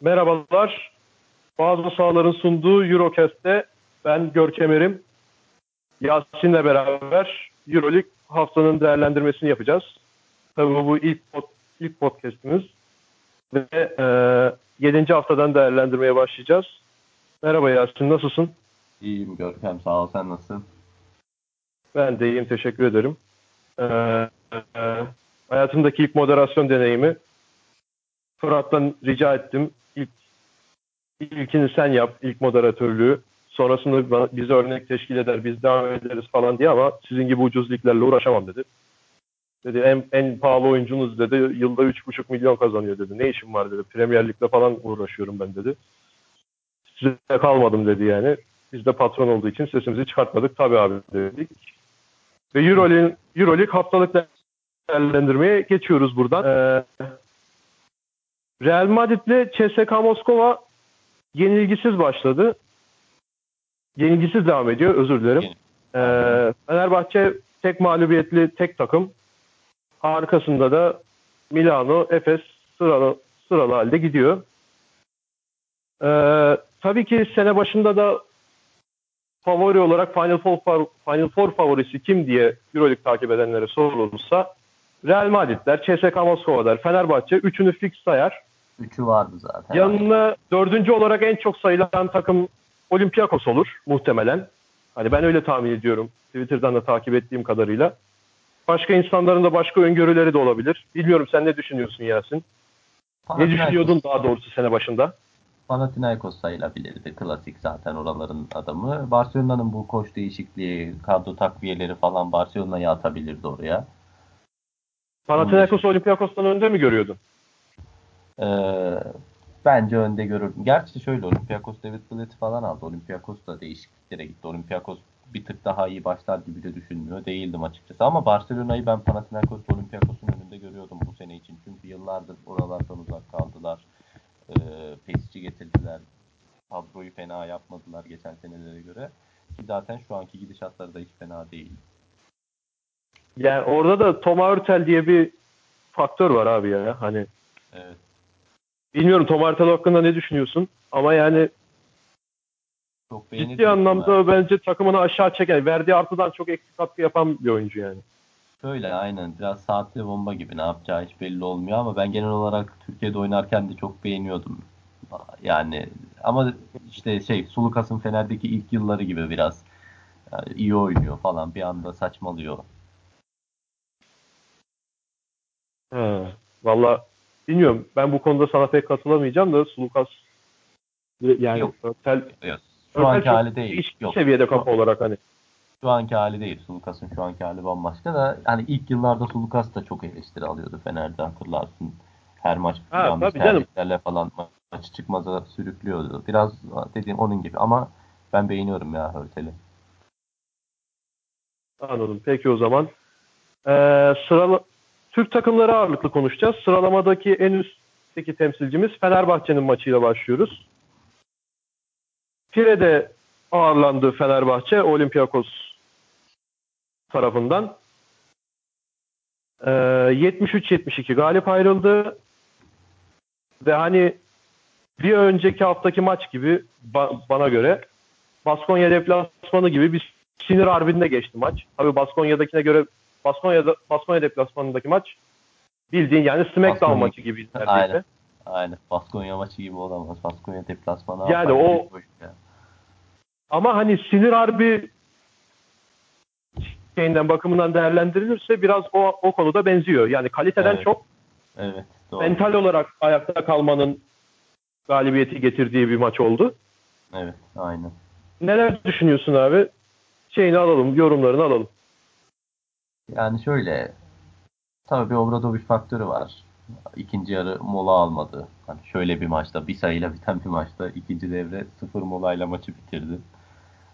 Merhabalar. Bazı sahaların sunduğu Eurocast'te ben Görkem Erim, Yasin'le beraber Euroleague haftanın değerlendirmesini yapacağız. Tabii bu ilk pod, ilk podcast'imiz ve e, 7. haftadan değerlendirmeye başlayacağız. Merhaba Yasin, nasılsın? İyiyim Görkem, sağ ol. Sen nasılsın? Ben de iyiyim, teşekkür ederim. Ee, e, hayatımdaki ilk moderasyon deneyimi Fırat'tan rica ettim. İlk ilkini sen yap, ilk moderatörlüğü. Sonrasında bize örnek teşkil eder, biz devam ederiz falan diye ama sizin gibi ucuz liglerle uğraşamam dedi. Dedi en, en pahalı oyuncunuz dedi. Yılda 3,5 milyon kazanıyor dedi. Ne işim var dedi. Premier Lig'le falan uğraşıyorum ben dedi. Size kalmadım dedi yani. Biz de patron olduğu için sesimizi çıkartmadık. Tabii abi dedik. Ve Euroleague, Euroleague haftalık değerlendirmeye geçiyoruz buradan. Ee, Real Madrid'le CSKA Moskova yenilgisiz başladı. Yenilgisiz devam ediyor. Özür dilerim. Ee, Fenerbahçe tek mağlubiyetli tek takım. Arkasında da Milano, Efes sıralı, sıralı halde gidiyor. Ee, tabii ki sene başında da favori olarak Final Four, Final Four favorisi kim diye Euroleague takip edenlere sorulursa Real Madrid'ler, CSKA Moskova'lar, Fenerbahçe üçünü fix sayar. Üçü vardı zaten. Yanına dördüncü olarak en çok sayılan takım Olympiakos olur muhtemelen. Hani ben öyle tahmin ediyorum. Twitter'dan da takip ettiğim kadarıyla. Başka insanların da başka öngörüleri de olabilir. Bilmiyorum sen ne düşünüyorsun Yasin? Ne düşünüyordun daha doğrusu sene başında? Panathinaikos sayılabilirdi. Klasik zaten oraların adamı. Barcelona'nın bu koç değişikliği, kadro takviyeleri falan Barcelona'yı atabilirdi oraya. Panathinaikos Olympiakos'tan önde mi görüyordun? Ee, bence önde görürdüm. Gerçi şöyle Olympiakos David Blatt falan aldı. Olympiakos da değişikliklere gitti. Olympiakos bir tık daha iyi başlar gibi de düşünmüyor değildim açıkçası. Ama Barcelona'yı ben Panathinaikos Olympiakos'un önünde görüyordum bu sene için. Çünkü yıllardır oralardan uzak kaldılar. Ee, pesçi getirdiler. Kadroyu fena yapmadılar geçen senelere göre. Ki zaten şu anki gidişatları da hiç fena değil. Yani orada da Tom Hurtel diye bir faktör var abi ya. Hani Evet. Bilmiyorum Tom Hurtel hakkında ne düşünüyorsun? Ama yani çok ciddi anlamda ben. bence takımını aşağı çeken, verdiği artıdan çok eksik katkı yapan bir oyuncu yani. Öyle aynen. Biraz saatli bomba gibi ne yapacağı hiç belli olmuyor ama ben genel olarak Türkiye'de oynarken de çok beğeniyordum. Yani ama işte şey Sulukas'ın Fener'deki ilk yılları gibi biraz yani iyi oynuyor falan bir anda saçmalıyor. Valla bilmiyorum. Ben bu konuda sana pek katılamayacağım da Sulukas yani Yok. Tel, Yok. Şu anki hali değil. Iş, Yok. seviyede kapı olarak hani. Şu anki hali değil. Sulukas'ın şu anki hali bambaşka da hani ilk yıllarda Sulukas da çok eleştiri alıyordu Fener'de hatırlarsın. Her maç ha, yanlış tercihlerle falan maçı çıkmaza sürüklüyordu. Biraz dediğim onun gibi ama ben beğeniyorum ya Hörtel'i. Anladım. Peki o zaman. Ee, sıralı Türk takımları ağırlıklı konuşacağız. Sıralamadaki en üstteki temsilcimiz Fenerbahçe'nin maçıyla başlıyoruz. Pire'de ağırlandı Fenerbahçe Olympiakos tarafından. Ee, 73-72 galip ayrıldı. Ve hani bir önceki haftaki maç gibi ba- bana göre Baskonya deplasmanı gibi bir sinir harbinde geçti maç. Tabii Baskonya'dakine göre Baskonya'da Baskonya deplasmanındaki maç bildiğin yani SmackDown Baskonya, maçı gibi neredeyse. Aynen. Aynen. Baskonya maçı gibi olamaz. Baskonya deplasmanı. Yani o ama hani sinir harbi şeyinden bakımından değerlendirilirse biraz o, o konuda benziyor. Yani kaliteden evet. çok evet, doğru. mental olarak ayakta kalmanın galibiyeti getirdiği bir maç oldu. Evet, aynen. Neler düşünüyorsun abi? Şeyini alalım, yorumlarını alalım. Yani şöyle tabii bir Obradovic faktörü var. İkinci yarı mola almadı. Hani şöyle bir maçta bir sayıyla biten bir maçta ikinci devre sıfır molayla maçı bitirdi.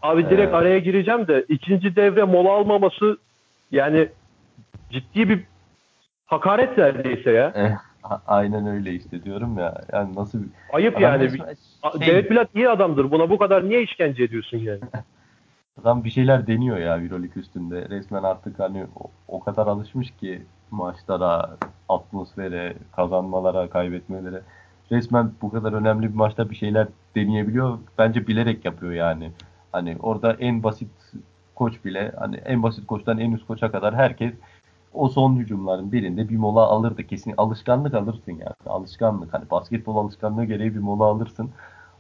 Abi direkt ee, araya gireceğim de ikinci devre mola almaması yani ciddi bir hakaret neredeyse ya. Eh, aynen öyle işte diyorum ya. Yani nasıl bir... Ayıp yani. Şey... David Blatt iyi adamdır. Buna bu kadar niye işkence ediyorsun yani? Adam bir şeyler deniyor ya Euroleague üstünde. Resmen artık hani o, o kadar alışmış ki maçlara, atmosfere, kazanmalara, kaybetmelere. resmen bu kadar önemli bir maçta bir şeyler deneyebiliyor. Bence bilerek yapıyor yani. Hani orada en basit koç bile hani en basit koçtan en üst koça kadar herkes o son hücumların birinde bir mola alırdı kesin. Alışkanlık alırsın yani. Alışkanlık. Hani basketbol alışkanlığı gereği bir mola alırsın.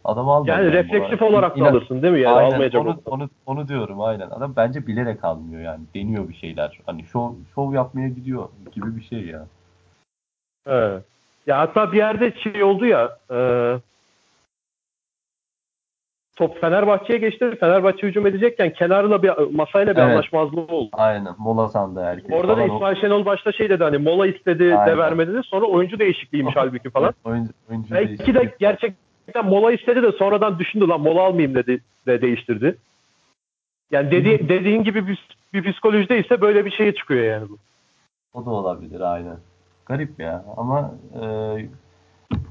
Adam almadı. Yani, refleksif mola. olarak da alırsın değil mi? Yani aynen, almayacak onu, onu, onu diyorum aynen. Adam bence bilerek almıyor yani. Deniyor bir şeyler. Hani şov, şov yapmaya gidiyor gibi bir şey ya. Evet. Ya hatta bir yerde şey oldu ya e, top Fenerbahçe'ye geçti. Fenerbahçe hücum edecekken kenarla bir masayla bir evet. anlaşmazlığı oldu. Aynen. Mola sandı herkes. Orada da İsmail Şenol başta şey dedi hani mola istedi Aynen. de vermedi de sonra oyuncu değişikliğiymiş halbuki falan. oyuncu, oyuncu Belki de gerçekten mola istedi de sonradan düşündü lan mola almayayım dedi de değiştirdi. Yani dedi, dediğin gibi bir, bir psikolojide ise böyle bir şeye çıkıyor yani bu. O da olabilir aynen. Garip ya ama e,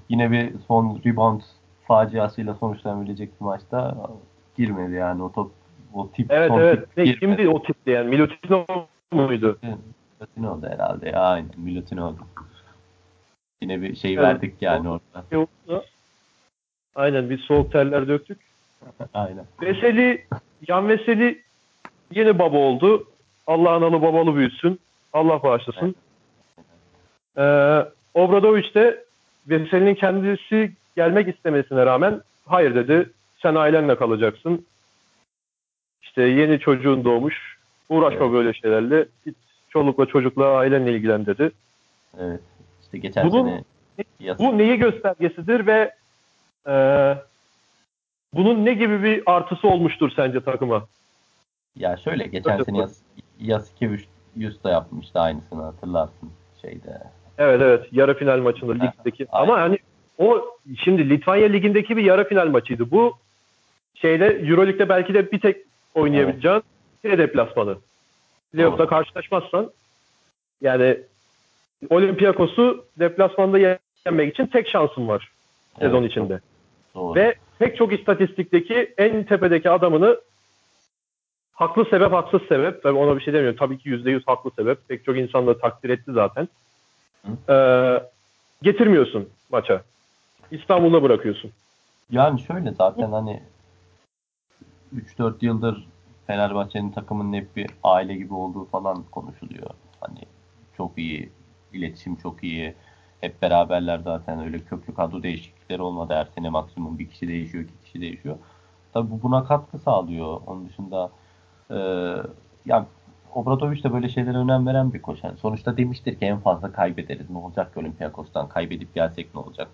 yine bir son rebound faciasıyla sonuçlanabilecek bir maçta girmedi yani o top o tip evet, son evet. tip ne, Kimdi o tipti yani? Milutino muydu? Milutino'du herhalde ya aynen Milutino'du. Yine bir şey evet. verdik yani orada. Aynen bir soğuk terler döktük. aynen. Veseli, Yan Veseli yine baba oldu. Allah analı babalı büyüsün. Allah bağışlasın. Evet. Ee, Obradoviç de Veseli'nin kendisi gelmek istemesine rağmen hayır dedi. Sen ailenle kalacaksın. İşte yeni çocuğun doğmuş. Uğraşma evet. böyle şeylerle. Git çolukla çocukla ailenle ilgilen dedi. Evet. İşte geçen Bunun, sene bu neyi göstergesidir ve e, bunun ne gibi bir artısı olmuştur sence takıma? Ya şöyle geçen Öyle sene Yas, Yasikeviç Yusta yapmıştı aynısını hatırlarsın şeyde. Evet evet yarı final maçında ligdeki. Ama hani o şimdi Litvanya ligindeki bir yarı final maçıydı. Bu şeyde Euroleague'de belki de bir tek oynayabileceğin evet. deplasmanı. Playoff'ta karşılaşmazsan yani Olympiakos'u deplasmanda yenmek için tek şansın var evet. sezon içinde. Doğru. Ve pek çok istatistikteki en tepedeki adamını haklı sebep haksız sebep tabii ona bir şey demiyorum. Tabii ki %100 haklı sebep. Pek çok insan da takdir etti zaten. Ee, getirmiyorsun maça. İstanbul'da bırakıyorsun. Yani şöyle zaten hani 3-4 yıldır Fenerbahçe'nin takımının hep bir aile gibi olduğu falan konuşuluyor. Hani çok iyi, iletişim çok iyi. Hep beraberler zaten öyle köklü kadro değişiklikleri olmadı. Her sene maksimum bir kişi değişiyor, iki kişi değişiyor. Tabii bu buna katkı sağlıyor. Onun dışında e, yani Obradoviç de böyle şeylere önem veren bir koç. Yani sonuçta demiştir ki en fazla kaybederiz. Ne olacak ki Olympiakos'tan kaybedip gelsek ne olacak?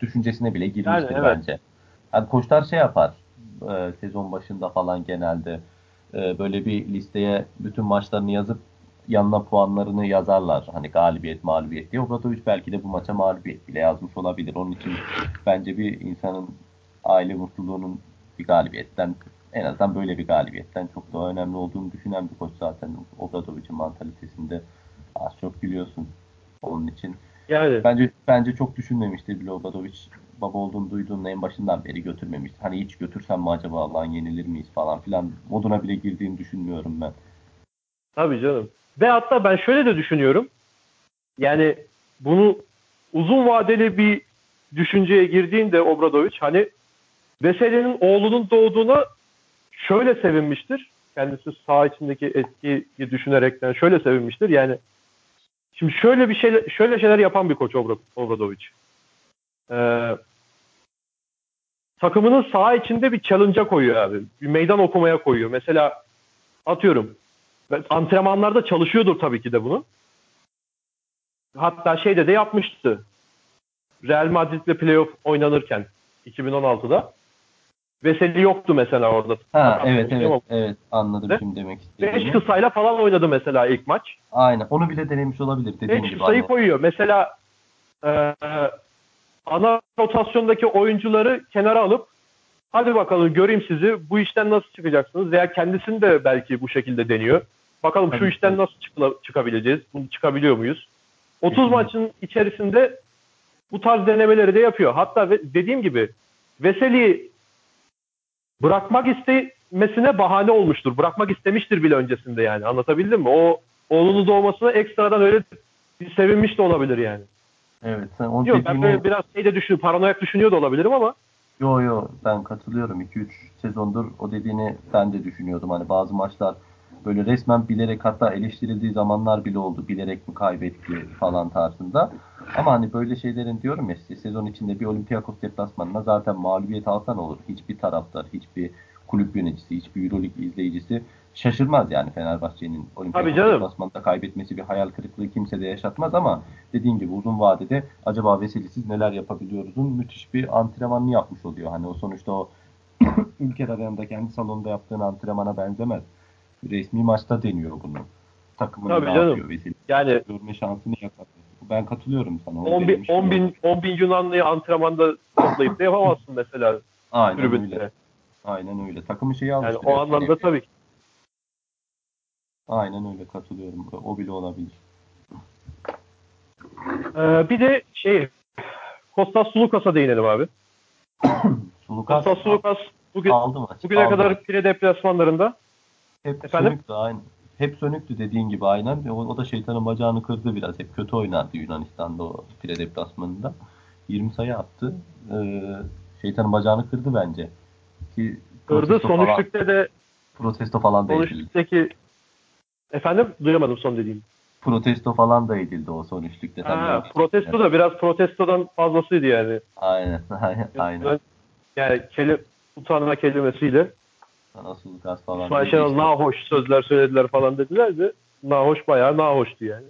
Düşüncesine bile girmiştir yani, evet. bence. Yani koçlar şey yapar e, sezon başında falan genelde e, böyle bir listeye bütün maçlarını yazıp yanına puanlarını yazarlar. Hani galibiyet, mağlubiyet diye. Obradoviç belki de bu maça mağlubiyet bile yazmış olabilir. Onun için bence bir insanın aile mutluluğunun bir galibiyetten en azından böyle bir galibiyetten çok daha önemli olduğunu düşünen bir koç zaten Obradoviç'in mantalitesinde az çok biliyorsun onun için. Yani. Bence bence çok düşünmemiştir bile Obradoviç baba olduğunu duyduğunun en başından beri götürmemiştir. Hani hiç götürsem mi acaba Allah'ın yenilir miyiz falan filan moduna bile girdiğini düşünmüyorum ben. Tabii canım. Ve hatta ben şöyle de düşünüyorum. Yani bunu uzun vadeli bir düşünceye girdiğinde Obradoviç hani Veseli'nin oğlunun doğduğuna şöyle sevinmiştir. Kendisi sağ içindeki etkiyi düşünerekten şöyle sevinmiştir. Yani şimdi şöyle bir şey şöyle şeyler yapan bir koç Obradoviç. Ee, takımının sağ içinde bir challenge'a koyuyor abi. Bir meydan okumaya koyuyor. Mesela atıyorum antrenmanlarda çalışıyordur tabii ki de bunu. Hatta şeyde de yapmıştı. Real Madrid'le playoff oynanırken 2016'da. Veseli yoktu mesela orada. Ha evet evet ama. evet anladım Ve şimdi demek istediğini. 5 kısayla falan oynadı mesela ilk maç. Aynen onu bile denemiş olabilir dediğim 5 kısayı koyuyor. Mesela e, ana rotasyondaki oyuncuları kenara alıp hadi bakalım göreyim sizi bu işten nasıl çıkacaksınız veya kendisini de belki bu şekilde deniyor. Bakalım Tabii şu işten nasıl çık- çıkabileceğiz? Bunu çıkabiliyor muyuz? 30 Kesinlikle. maçın içerisinde bu tarz denemeleri de yapıyor. Hatta dediğim gibi Veseli bırakmak istemesine bahane olmuştur. Bırakmak istemiştir bile öncesinde yani. Anlatabildim mi? O oğlunun doğmasına ekstradan öyle bir sevinmiş de olabilir yani. Evet. Sen onu Yok ben böyle biraz şey de düşünüyorum, paranoyak düşünüyor da olabilirim ama Yo yo ben katılıyorum. 2-3 sezondur o dediğini ben de düşünüyordum. Hani bazı maçlar böyle resmen bilerek hatta eleştirildiği zamanlar bile oldu. Bilerek mi kaybetti falan tarzında. Ama hani böyle şeylerin diyorum ya sezon içinde bir Olympiakos deplasmanına zaten mağlubiyet alsan olur. Hiçbir taraftar, hiçbir kulüp yöneticisi, hiçbir Euroleague izleyicisi şaşırmaz yani Fenerbahçe'nin Olympiakos deplasmanında kaybetmesi bir hayal kırıklığı kimse de yaşatmaz ama dediğin gibi uzun vadede acaba vesilesiz neler yapabiliyoruzun müthiş bir antrenmanını yapmış oluyor. Hani o sonuçta o ülke arenada kendi salonunda yaptığın antrenmana benzemez. Resmi maçta deniyor bunu. Takımın Tabii ne canım. yapıyor vesilesiz. yani Görme şansını yakalıyor. Ben katılıyorum sana. onu 10 bin, denemiş 10 bile bin, oldum. 10 bin Yunanlıyı antrenmanda toplayıp da yapamazsın mesela Aynen tribünde. öyle. Aynen öyle. Takımı şeyi Yani alıştırıyor. o anlamda tabii ki. Aynen öyle katılıyorum. O bile olabilir. Ee, bir de şey Kostas Sulukas'a değinelim abi. Sulukas Kostas Sulukas bugün, aldı maç. bugüne aldı. kadar pire deplasmanlarında hep Efendim? sönüktü aynen. Hep sönüktü dediğin gibi aynen. O, o da şeytanın bacağını kırdı biraz. Hep kötü oynardı Yunanistan'da o pire deplasmanında. 20 sayı attı. Ee, şeytanın bacağını kırdı bence. Ki protesto Son üçlükte de protesto falan da son edildi. üçlükteki efendim duyamadım son dediğim. Protesto falan da edildi o son üçlükte. Ha, protesto da biraz protestodan fazlasıydı yani. Aynen. Aynen. Yani kelim, utanma kelimesiyle Sana Sulukas falan. İsmail Şenol nahoş sözler söylediler falan dediler de nahoş bayağı nahoştu yani.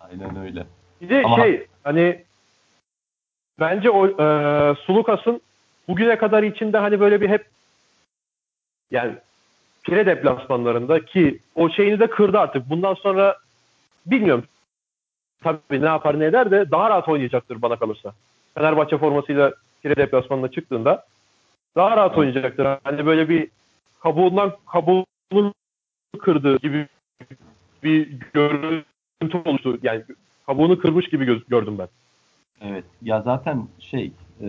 Aynen öyle. Bir de Ama- şey hani bence o e, Sulukas'ın bugüne kadar içinde hani böyle bir hep yani pire deplasmanlarında ki o şeyini de kırdı artık. Bundan sonra bilmiyorum tabii ne yapar ne eder de daha rahat oynayacaktır bana kalırsa. Fenerbahçe formasıyla pire deplasmanına çıktığında daha rahat oynayacaktır. Hani böyle bir kabuğundan kabuğunu kırdığı gibi bir görüntü oluştu. Yani kabuğunu kırmış gibi gördüm ben. Evet. Ya zaten şey e,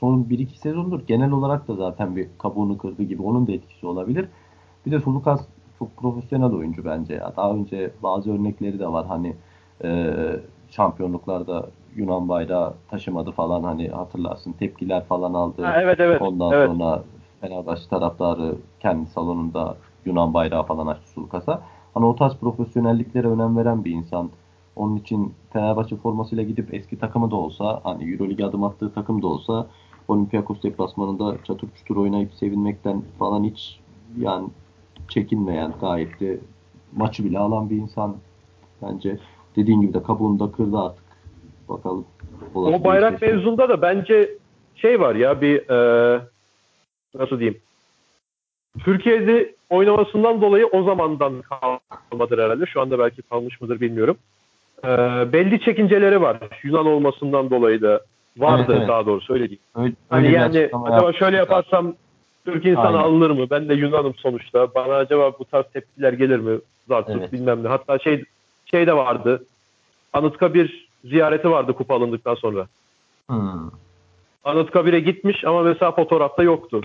son 1-2 sezondur genel olarak da zaten bir kabuğunu kırdı gibi onun da etkisi olabilir. Bir de Sulukas çok profesyonel oyuncu bence ya. Daha önce bazı örnekleri de var hani e, şampiyonluklarda Yunan bayrağı taşımadı falan hani hatırlarsın tepkiler falan aldı. Ha, evet evet. Ondan evet. sonra Fenerbahçe taraftarı kendi salonunda Yunan bayrağı falan açtı Sulukas'a. Hani o tarz profesyonelliklere önem veren bir insan. Onun için Fenerbahçe formasıyla gidip eski takımı da olsa, hani Euroleague adım attığı takım da olsa Olympiakos deplasmanında çatır çutur oynayıp sevinmekten falan hiç yani çekinmeyen gayet de maçı bile alan bir insan bence. Dediğin gibi de kabuğunu da kırdı artık. Bakalım. O bayrak eşleşme. mevzunda da bence şey var ya bir e, nasıl diyeyim Türkiye'de oynamasından dolayı o zamandan kalmadır herhalde. Şu anda belki kalmış mıdır bilmiyorum. E, belli çekinceleri var. Yunan olmasından dolayı da vardı Evet, evet. daha doğrusu öyle diyeyim. Öyle, Hani öyle yani acaba şöyle yaparsam Türk insanı Aynen. alınır mı? Ben de Yunanım sonuçta. Bana acaba bu tarz tepkiler gelir mi? Zartut Evet. bilmem ne. Hatta şey şey de vardı. Anıtkabir ziyareti vardı kupa alındıktan sonra. Hmm. Anıtkabir'e gitmiş ama mesela fotoğrafta yoktu.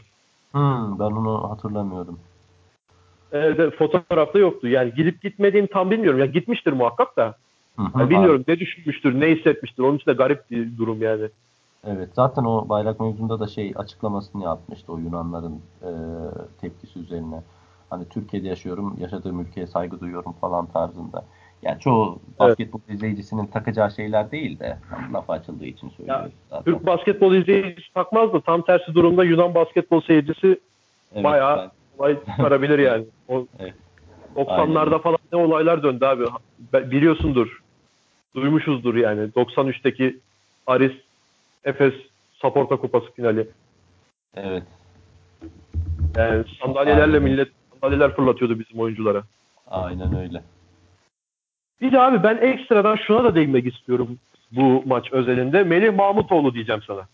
Hmm, ben onu hatırlamıyorum. Evet, fotoğrafta yoktu. Yani gidip gitmediğini tam bilmiyorum. Ya gitmiştir muhakkak da. Hı hı, Yani bilmiyorum ne düşünmüştür, ne hissetmiştir. Onun için de garip bir durum yani. Evet zaten o bayrak mevzunda da şey açıklamasını yapmıştı o Yunanların e, tepkisi üzerine. Hani Türkiye'de yaşıyorum, yaşadığım ülkeye saygı duyuyorum falan tarzında. Yani çoğu basketbol izleyicisinin takacağı şeyler değil de hani laf açıldığı için söylüyorum zaten. Türk basketbol izleyicisi takmaz da tam tersi durumda Yunan basketbol seyircisi Evet, bayağı ben- olay çıkarabilir yani. O Evet. 90'larda Aynen. falan ne olaylar döndü abi. Biliyorsundur. Duymuşuzdur yani. 93'teki Aris Efes Saporta Kupası finali. evet, Yani sandalyelerle Aynen. millet sandalyeler fırlatıyordu bizim oyunculara. aynen öyle. Bir de abi ben ekstradan şuna da değinmek istiyorum bu maç özelinde. Melih Mahmutoğlu diyeceğim sana.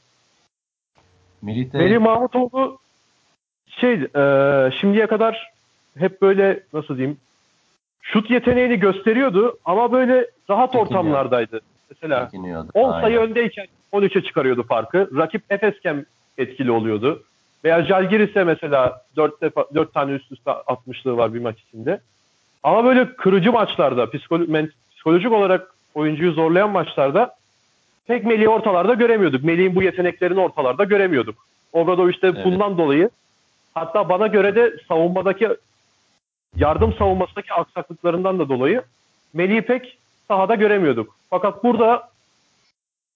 Melih de Melih Mahmutoğlu şey e, şimdiye kadar hep böyle nasıl diyeyim şut yeteneğini gösteriyordu ama böyle rahat Çekiniyor. ortamlardaydı. Mesela çekiniyordu. 10 Aynen. sayı öndeyken 13'e çıkarıyordu farkı. Rakip Efesken etkili oluyordu. Veya Jalgiris'e mesela 4, defa, 4 tane üst üste atmışlığı var bir maç içinde. Ama böyle kırıcı maçlarda psikolojik olarak oyuncuyu zorlayan maçlarda pek Melih'i ortalarda göremiyorduk. Melih'in bu yeteneklerini ortalarda göremiyorduk. Obradoviç de Evet. bundan dolayı hatta bana göre de savunmadaki yardım savunmasındaki aksaklıklarından da dolayı Melih'i pek sahada göremiyorduk. Fakat burada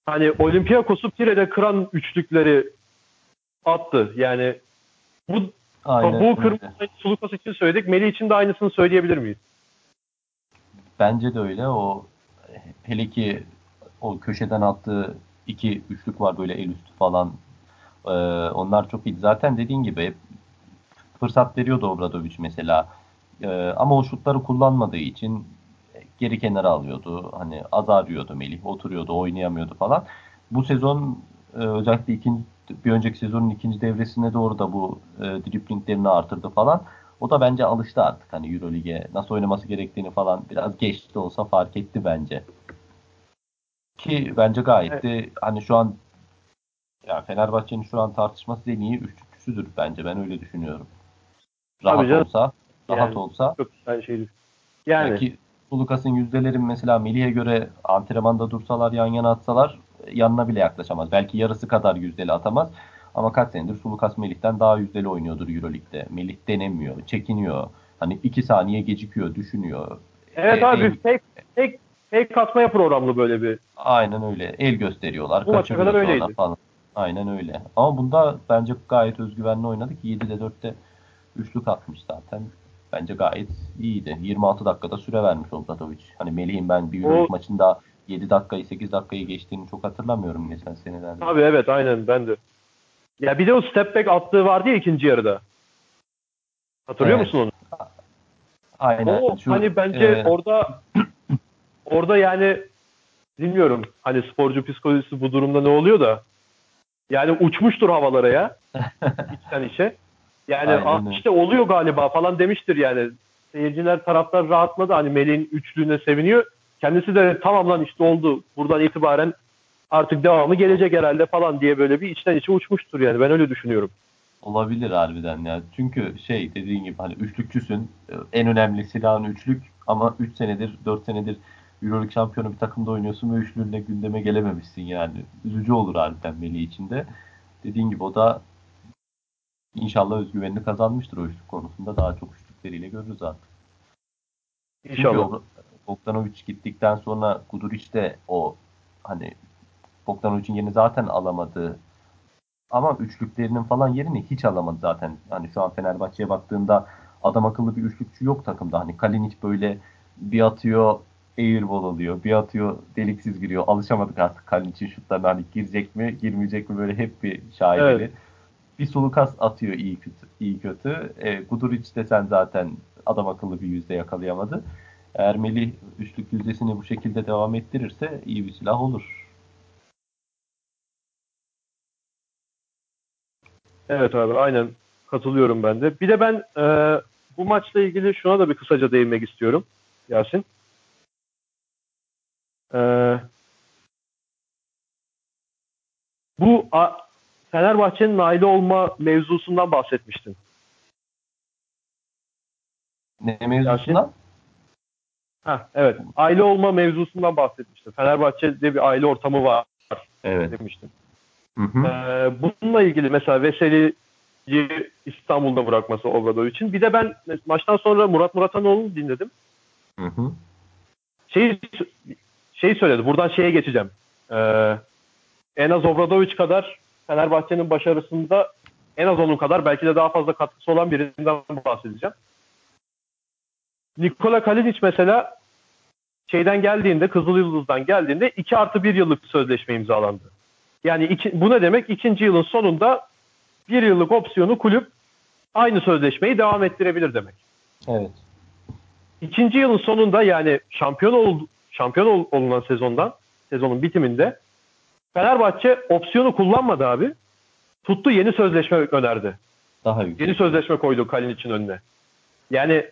hani Olympiakos'u Pire'de kıran üçlükleri attı. Yani bu Aynen bu kırmızı Sulukas için söyledik. Melih için de aynısını söyleyebilir miyiz? Bence de öyle. O hele ki o köşeden attığı iki üçlük var böyle el üstü falan. Ee, onlar çok iyi. Zaten dediğin gibi fırsat veriyordu Obradoviç mesela. Ee, ama o şutları kullanmadığı için geri kenara alıyordu. Hani az arıyordu Melih. Oturuyordu, oynayamıyordu falan. Bu sezon e, özellikle ikinci, bir önceki sezonun ikinci devresine doğru da bu e, driplinglerini artırdı falan. O da bence alıştı artık hani Euroleague'e nasıl oynaması gerektiğini falan biraz geç de olsa fark etti bence. Ki bence gayet de hani şu an ya Fenerbahçe'nin şu an tartışması en iyi üçlükçüsüdür bence ben öyle düşünüyorum. Rahat olsa, rahat Yani- olsa Çok aynı şeydi. Yani Belki Sulukas'ın yüzdelerin mesela Melih'e göre antrenmanda dursalar yan yana atsalar yanına bile yaklaşamaz. Belki yarısı kadar yüzdeli atamaz. Ama kaç senedir Sulukas Melih'ten daha yüzdeli oynuyordur Euroleague'de. Melih denemiyor, çekiniyor. Hani iki saniye gecikiyor, düşünüyor. evet E, abi el- tek tek tek katmaya programlı böyle bir. aynen öyle. El gösteriyorlar. Bu maça kadar öyleydi. Falan. Aynen öyle. Ama bunda bence gayet özgüvenli oynadı ki 7'de 4'te üçlük atmış zaten. Bence gayet iyiydi. 26 dakikada süre vermiş Obradovic. Hani Melih'in ben bir Euroleague maçında 7 dakikayı 8 dakikayı geçtiğini çok hatırlamıyorum geçen senelerde. Abi evet aynen ben de. Ya bir de o step back attığı vardı ya ikinci yarıda. Hatırlıyor Evet. musun onu? Aynen. O Şu, hani bence e, orada orada yani bilmiyorum hani sporcu psikolojisi bu durumda ne oluyor da yani uçmuştur havalara ya içten içe. Yani Aynen "Ah, öyle. işte oluyor galiba falan demiştir yani. Seyirciler taraftar rahatladı hani Melih'in üçlüğüne seviniyor. Kendisi de tamam lan işte oldu buradan itibaren artık devamı gelecek herhalde falan diye böyle bir içten içe uçmuştur yani ben öyle düşünüyorum. Olabilir harbiden ya. Çünkü şey dediğin gibi hani üçlükçüsün. En önemli silahın üçlük ama 3 senedir 4 senedir Euroleague şampiyonu bir takımda oynuyorsun ve üçlüğünle gündeme gelememişsin yani. Üzücü olur harbiden Melih için de. Dediğin gibi o da inşallah özgüvenini kazanmıştır o üçlük konusunda. Daha çok üçlükleriyle görürüz artık. Çünkü İnşallah. o- Bogdanovic gittikten sonra Guduric de o hani Bogdanovic'in yerini zaten alamadı. Ama üçlüklerinin falan yerini hiç alamadı zaten. Hani şu an Fenerbahçe'ye baktığında adam akıllı bir üçlükçü yok takımda. Hani Kalinic böyle bir atıyor airball oluyor. Bir atıyor deliksiz giriyor. Alışamadık artık Kalinic'in şutlarına hani girecek mi girmeyecek mi böyle hep bir şaibeli. Evet. Bir solukas atıyor iyi kötü. iyi kötü. E, Guduric desen zaten adam akıllı bir yüzde yakalayamadı. Eğer Melih üçlük yüzdesini bu şekilde devam ettirirse iyi bir silah olur. Evet abi aynen katılıyorum ben de. Bir de ben e, bu maçla ilgili şuna da bir kısaca değinmek istiyorum Yasin. E, bu a, Fenerbahçe'nin aile olma mevzusundan bahsetmiştin. Ne mevzusundan? Ha evet. Aile olma mevzusundan bahsetmiştin. Fenerbahçe'de bir aile ortamı var Evet. demiştin. Hı hı. Ee, bununla ilgili mesela Veseli'yi İstanbul'da bırakması Obradovic'in. Bir de ben maçtan sonra Murat Muratanoğlu'nu dinledim. Hı hı. Şey şey söyledi. Buradan şeye geçeceğim. Ee, en az Obradovic kadar Fenerbahçe'nin başarısında en az onun kadar belki de daha fazla katkısı olan birinden bahsedeceğim. Nikola Kalinic mesela şeyden geldiğinde Kızıl Yıldız'dan geldiğinde 2 artı 1 yıllık sözleşme imzalandı. Yani iki, bu ne demek? İkinci yılın sonunda bir yıllık opsiyonu kulüp aynı sözleşmeyi devam ettirebilir demek. Evet. İkinci yılın sonunda yani şampiyon ol, şampiyon ol- olunan sezondan sezonun bitiminde Fenerbahçe opsiyonu kullanmadı abi. Tuttu yeni sözleşme önerdi. Daha yüksek. Yeni sözleşme koydu Kalinic'in önüne. Yani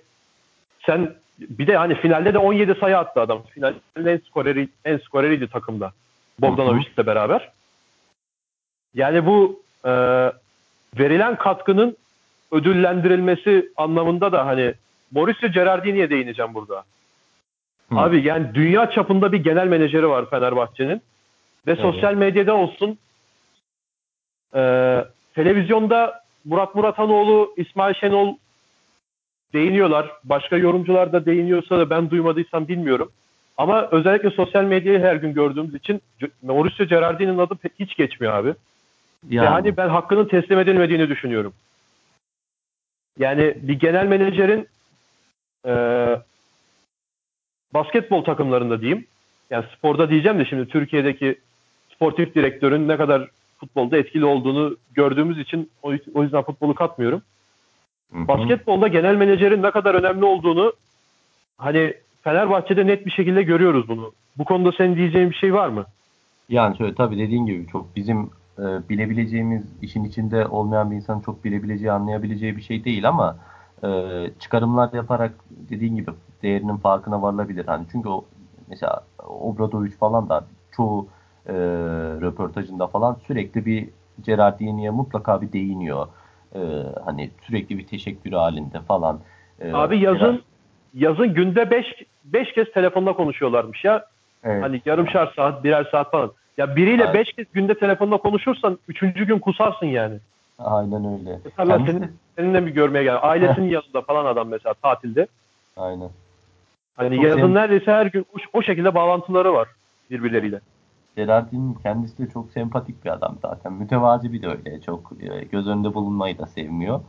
sen bir de hani finalde de 17 sayı attı adam. Finalde en skoreri en skoreriydi takımda. Bogdanovic'le beraber. Yani bu e, verilen katkının ödüllendirilmesi anlamında da hani Mauricio Gerardini'ye değineceğim burada. Hı. Abi yani dünya çapında bir genel menajeri var Fenerbahçe'nin. Ve evet. sosyal medyada olsun e, televizyonda Murat Muratanoğlu, İsmail Şenol değiniyorlar. Başka yorumcular da değiniyorsa da ben duymadıysam bilmiyorum. Ama özellikle sosyal medyayı her gün gördüğümüz için Mauricio Gerardini'nin adı hiç geçmiyor abi. Yani. Ve hani ben hakkının teslim edilmediğini düşünüyorum. Yani bir genel menajerin e, basketbol takımlarında diyeyim. Yani sporda diyeceğim de şimdi Türkiye'deki sportif direktörün ne kadar futbolda etkili olduğunu gördüğümüz için o yüzden futbolu katmıyorum. Hı-hı. Basketbolda genel menajerin ne kadar önemli olduğunu hani Fenerbahçe'de net bir şekilde görüyoruz bunu. Bu konuda senin diyeceğin bir şey var mı? Yani şöyle tabii dediğin gibi çok bizim e, bilebileceğimiz işin içinde olmayan bir insanın çok bilebileceği, anlayabileceği bir şey değil ama e, çıkarımlar yaparak dediğin gibi değerinin farkına varılabilir. Hani çünkü o mesela Obradoviç falan da çoğu e, röportajında falan sürekli bir Gerardini'ye mutlaka bir değiniyor. E, hani sürekli bir teşekkür halinde falan. E, Abi yazın Gerard... yazın günde 5 5 kez telefonla konuşuyorlarmış ya. Evet. Hani yarımşar saat, birer saat falan. Ya biriyle 5 kez günde telefonla konuşursan üçüncü gün kusarsın yani. Aynen öyle. Mesela Kendisi... senin, seninle bir görmeye gel. Ailesinin yanında falan adam mesela tatilde. Aynen. Hani Çok yazın neredeyse her gün o, o şekilde bağlantıları var birbirleriyle. Gerardin kendisi de çok sempatik bir adam zaten. Mütevazi bir de öyle. Çok e, göz önünde bulunmayı da sevmiyor.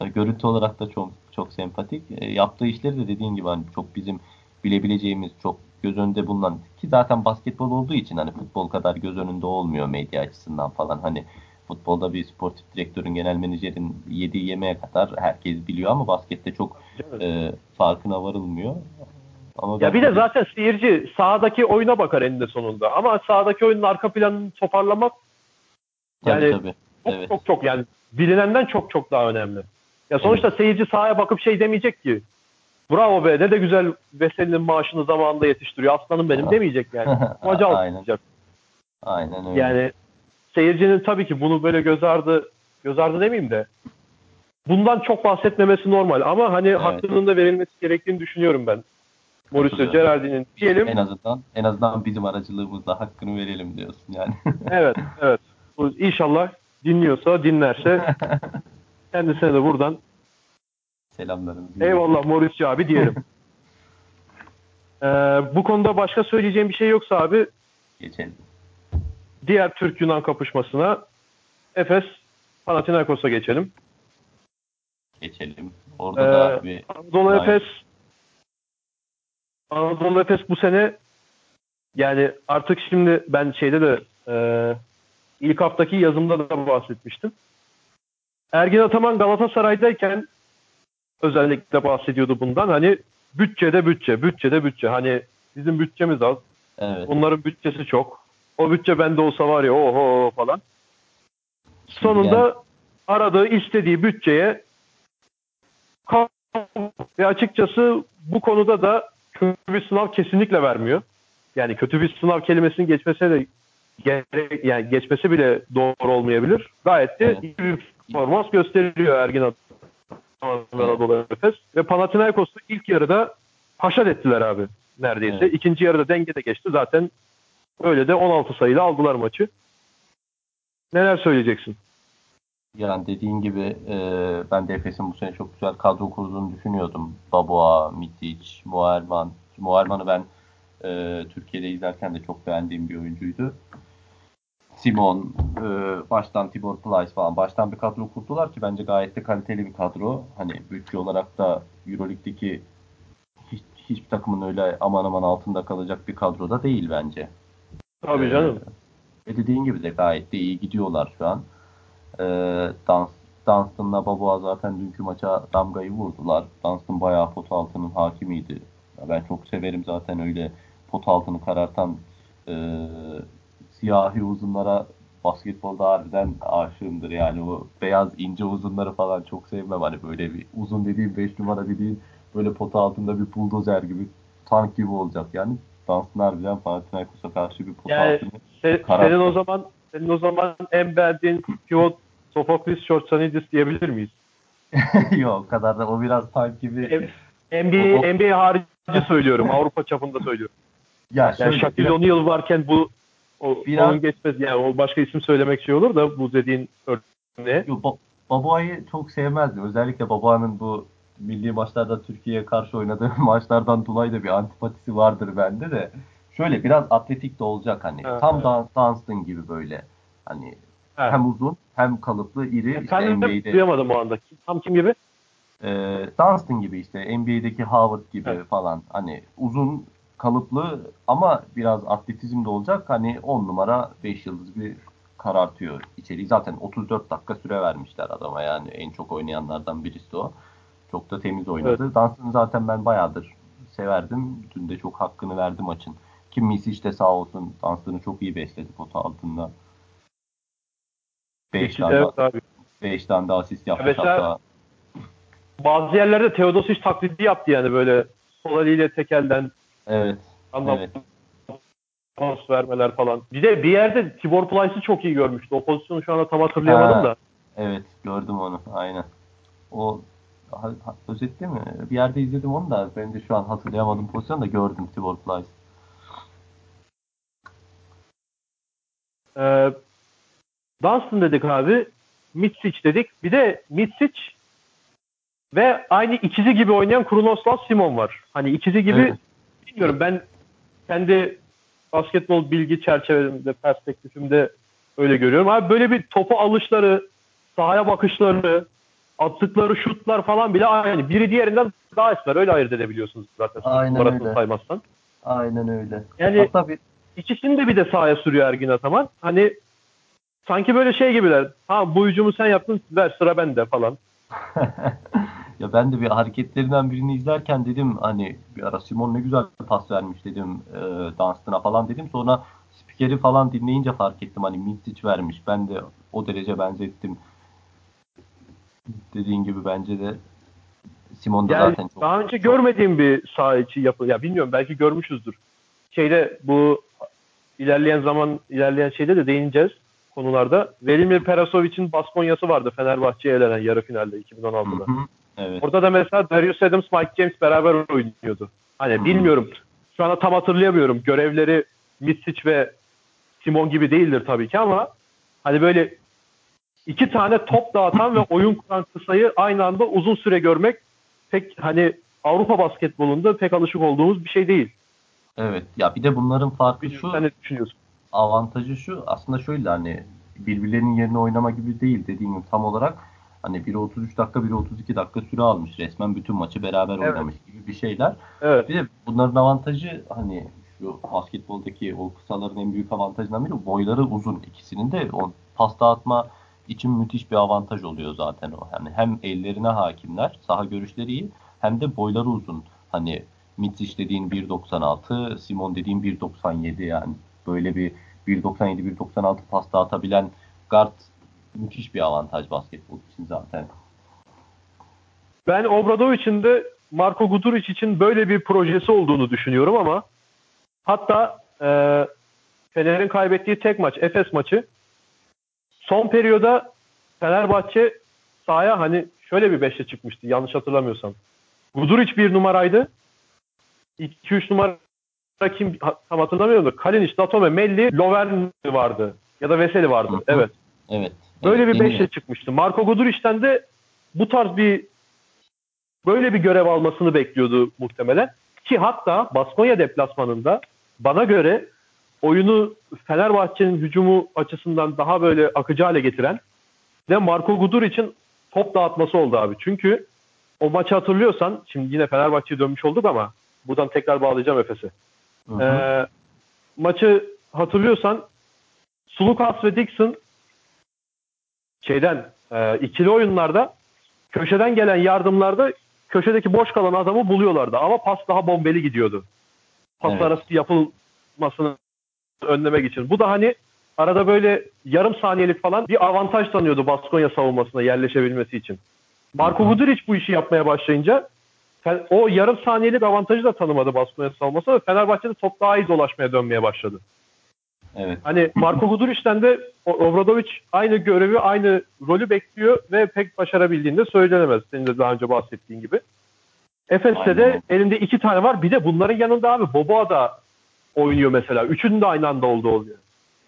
E, görüntü olarak da çok çok sempatik. E, yaptığı işleri de dediğin gibi hani çok bizim bilebileceğimiz, çok göz önünde bulunan ki zaten basketbol olduğu için hani futbol kadar göz önünde olmuyor medya açısından falan. Hani futbolda bir sportif direktörün, genel menajerin yediği yemeğe kadar herkes biliyor ama baskette çok e, farkına varılmıyor. Ama ya bir de zaten seyirci sahadaki oyuna bakar eninde sonunda. Ama sahadaki oyunun arka planını toparlamak yani tabii, tabii. çok evet. çok çok yani bilinenden çok çok daha önemli. Ya sonuçta evet. seyirci sahaya bakıp şey demeyecek ki bravo be ne de güzel Veseli'nin maaşını zamanında yetiştiriyor aslanım benim demeyecek yani. Maca Aynen. Aynen öyle. Yani seyircinin tabii ki bunu böyle göz ardı göz ardı demeyeyim de bundan çok bahsetmemesi normal ama hani evet. hakkının da verilmesi gerektiğini düşünüyorum ben. Mauricio Gerardin'in diyelim. En azından en azından bizim aracılığımızla hakkını verelim diyorsun yani. evet, evet. İnşallah dinliyorsa, dinlerse kendisine de buradan selamlarım. Eyvallah Mauricio abi diyelim. ee, bu konuda başka söyleyeceğim bir şey yoksa abi geçelim. Diğer Türk-Yunan kapışmasına Efes Panathinaikos'a geçelim. Geçelim. Orada ee, da bir Anadolu Efes Anadolu Efes bu sene yani artık şimdi ben şeyde de e, ilk haftaki yazımda da bahsetmiştim. Ergin Ataman Galatasaray'dayken özellikle bahsediyordu bundan. Hani bütçede bütçe, bütçede bütçe. Hani bizim bütçemiz az. Evet. Onların bütçesi çok. O bütçe bende olsa var ya oho falan. Sonunda yani. aradığı istediği bütçeye ve açıkçası bu konuda da kötü bir sınav kesinlikle vermiyor. Yani kötü bir sınav kelimesinin geçmese de gerek, yani geçmesi bile doğru olmayabilir. Gayet de iyi bir performans gösteriyor Ergin Anadolu Efes. Ve Panathinaikos'u ilk yarıda haşat ettiler abi neredeyse. Evet. İkinci yarıda dengede geçti. Zaten öyle de 16 sayıyla aldılar maçı. Neler söyleyeceksin? Yani dediğin gibi e, ben Efes'in bu sene çok güzel kadro kurduğunu düşünüyordum. Baboa, Mitic, Muerman. Muerman'ı ben e, Türkiye'de izlerken de çok beğendiğim bir oyuncuydu. Simon, e, baştan Tibor Plyce falan baştan bir kadro kurdular ki bence gayet de kaliteli bir kadro. Hani bütçe olarak da Euroleague'deki hiç, hiçbir takımın öyle aman aman altında kalacak bir kadroda değil bence. Tabii canım. Ee, ve dediğin gibi de gayet de iyi gidiyorlar şu an. Ee, Dans, Dunstan'la Baboa zaten dünkü maça damgayı vurdular. Dunstan bayağı pot altının hakimiydi. Ben çok severim zaten öyle pot altını karartan e, siyahi uzunlara basketbolda harbiden aşığımdır. Yani o beyaz ince uzunları falan çok sevmem. Hani böyle bir uzun dediğim 5 numara dediğim böyle pot altında bir buldozer gibi tank gibi olacak. Yani Dunstan harbiden Panathinaikos'a karşı bir pot yani, altını se, senin o zaman senin o zaman en beğendiğin pivot Sofoklis Şortsanidis diyebilir miyiz? Yok o kadar da o biraz tank gibi. NBA, NBA harici söylüyorum. Avrupa çapında söylüyorum. Ya Yani Shaquille O'Neal varken bu o, Biraz- onun geçmez. Yani o başka isim söylemek şey olur da bu dediğin örneğe. Yo, Ba- Baba'yı çok sevmezdim. Özellikle Baba'nın bu milli maçlarda Türkiye'ye karşı oynadığı maçlardan dolayı da bir antipatisi vardır bende de. Şöyle biraz atletik de olacak hani. Evet, Tam evet. Dan Dunstan gibi böyle. Hani Ha. hem uzun hem kalıplı iri işte Efendim de NBA'de duyamadım o anda. Tam kim gibi? e, Dunstan gibi işte NBA'deki Howard gibi Evet. falan. Hani uzun kalıplı ama biraz atletizm de olacak. Hani 10 numara 5 yıldız bir karartıyor içeriği. Zaten 34 dakika süre vermişler adama yani en çok oynayanlardan birisi o. Çok da temiz oynadı. Dunstan'ı zaten ben bayağıdır severdim. Dün de çok hakkını verdi maçın. Kim Misi işte sağ olsun Dunstan'ı çok iyi besledi pota altında. 5 tane, Evet abi. beş tane de asist yapmış mesela- hatta. Bazı yerlerde Teodosic taklidi yaptı yani böyle sol eliyle tekelden Evet. anlam Evet. pas vermeler falan. Bir de bir yerde Tibor Plyce'ı çok iyi görmüştü. O pozisyonu şu anda tam hatırlayamadım Ha. da. Evet gördüm onu aynen. O özetti mi? Bir yerde izledim onu da ben de şu an hatırlayamadım pozisyonu da gördüm Tibor Plyce. Ee, Dunstan dedik abi. Mitsic dedik. Bir de Mitsic ve aynı ikizi gibi oynayan Krunoslav Simon var. Hani ikizi gibi Evet. bilmiyorum ben kendi basketbol bilgi çerçevemde, perspektifimde öyle görüyorum. Abi böyle bir topu alışları, sahaya bakışları, attıkları şutlar falan bile aynı. Biri diğerinden daha esmer. Öyle ayırt edebiliyorsunuz zaten. Aynen öyle. saymazsan. Aynen öyle. Yani- Hatta bir İkisini de bir de sahaya sürüyor Ergin Ataman. Hani sanki böyle şey gibiler. Ha bu hücumu sen yaptın ver sıra bende falan. ya ben de bir hareketlerinden birini izlerken dedim hani bir ara Simon ne güzel pas vermiş dedim e, Dunstan'a falan dedim. Sonra spikeri falan dinleyince fark ettim hani Mitsic vermiş. Ben de o derece benzettim. Dediğin gibi bence de Simon da Yani zaten çok daha önce görmediğim bir saha içi yapı. Ya bilmiyorum belki görmüşüzdür. Şeyde bu ilerleyen zaman ilerleyen şeyde de değineceğiz konularda. Velimir Perasovic'in Baskonya'sı vardı Fenerbahçe'ye elenen yarı finalde 2016'da. Hı hı. Evet. Orada da mesela Darius Adams, Mike James beraber oynuyordu. Hani Hı. bilmiyorum. Şu anda tam hatırlayamıyorum. Görevleri Mitsic ve Simon gibi değildir tabii ki ama hani böyle iki tane top dağıtan ve oyun kuran kısayı aynı anda uzun süre görmek pek hani Avrupa basketbolunda pek alışık olduğumuz bir şey değil. Evet. Ya bir de bunların farkı şu Sen ne düşünüyorsun? avantajı şu aslında şöyle hani birbirlerinin yerine oynama gibi değil dediğim gibi tam olarak hani biri 33 dakika biri 32 dakika süre almış resmen bütün maçı beraber Evet. oynamış gibi bir şeyler. Evet. Bir de bunların avantajı hani şu basketboldaki o kısaların en büyük avantajından biri boyları uzun ikisinin de o pas dağıtma için müthiş bir avantaj oluyor zaten o. Yani hem ellerine hakimler, saha görüşleri iyi hem de boyları uzun. Hani Mitsic dediğin 1.96, Simon dediğin 1.97 yani böyle bir 1.97-1.96 pas dağıtabilen guard müthiş bir avantaj basketbol için zaten. Ben Obradovic'in de Marko Guduric için böyle bir projesi olduğunu düşünüyorum ama hatta e, Fener'in kaybettiği tek maç Efes maçı son periyoda Fenerbahçe sahaya hani şöyle bir beşle çıkmıştı yanlış hatırlamıyorsam. Guduric bir numaraydı. 2-3 numara kim tam hatırlamıyorum da Kalinic, Datome, Melli, Lovern vardı. Ya da Veseli vardı. Hı hı. Evet. Evet. Böyle evet, bir beşle çıkmıştı. Marco Guduric'ten de bu tarz bir böyle bir görev almasını bekliyordu muhtemelen. Ki hatta Baskonya deplasmanında bana göre oyunu Fenerbahçe'nin hücumu açısından daha böyle akıcı hale getiren de Marco Guduric'in top dağıtması oldu abi. Çünkü o maçı hatırlıyorsan şimdi yine Fenerbahçe'ye dönmüş olduk ama buradan tekrar bağlayacağım Efes'e. Ee, maçı hatırlıyorsan Sulukas ve Dixon şeyden e, ikili oyunlarda köşeden gelen yardımlarda köşedeki boş kalan adamı buluyorlardı ama pas daha bombeli gidiyordu. Pas Evet. arası yapılmasını önlemek için. Bu da hani arada böyle yarım saniyelik falan bir avantaj tanıyordu Baskonya savunmasına yerleşebilmesi için. Marko. Guduric bu işi yapmaya başlayınca o yarım saniyelik avantajı da tanımadı Baskonya savunması ve Fenerbahçe'de top daha iyi dolaşmaya dönmeye başladı. Evet. Hani Marko Guduric'ten de Obradovic aynı görevi, aynı rolü bekliyor ve pek başarabildiğinde söylenemez. Senin de daha önce bahsettiğin gibi. Efes'te de elinde iki tane var. Bir de bunların yanında abi Boboa da oynuyor mesela. Üçünün de aynı anda olduğu oluyor.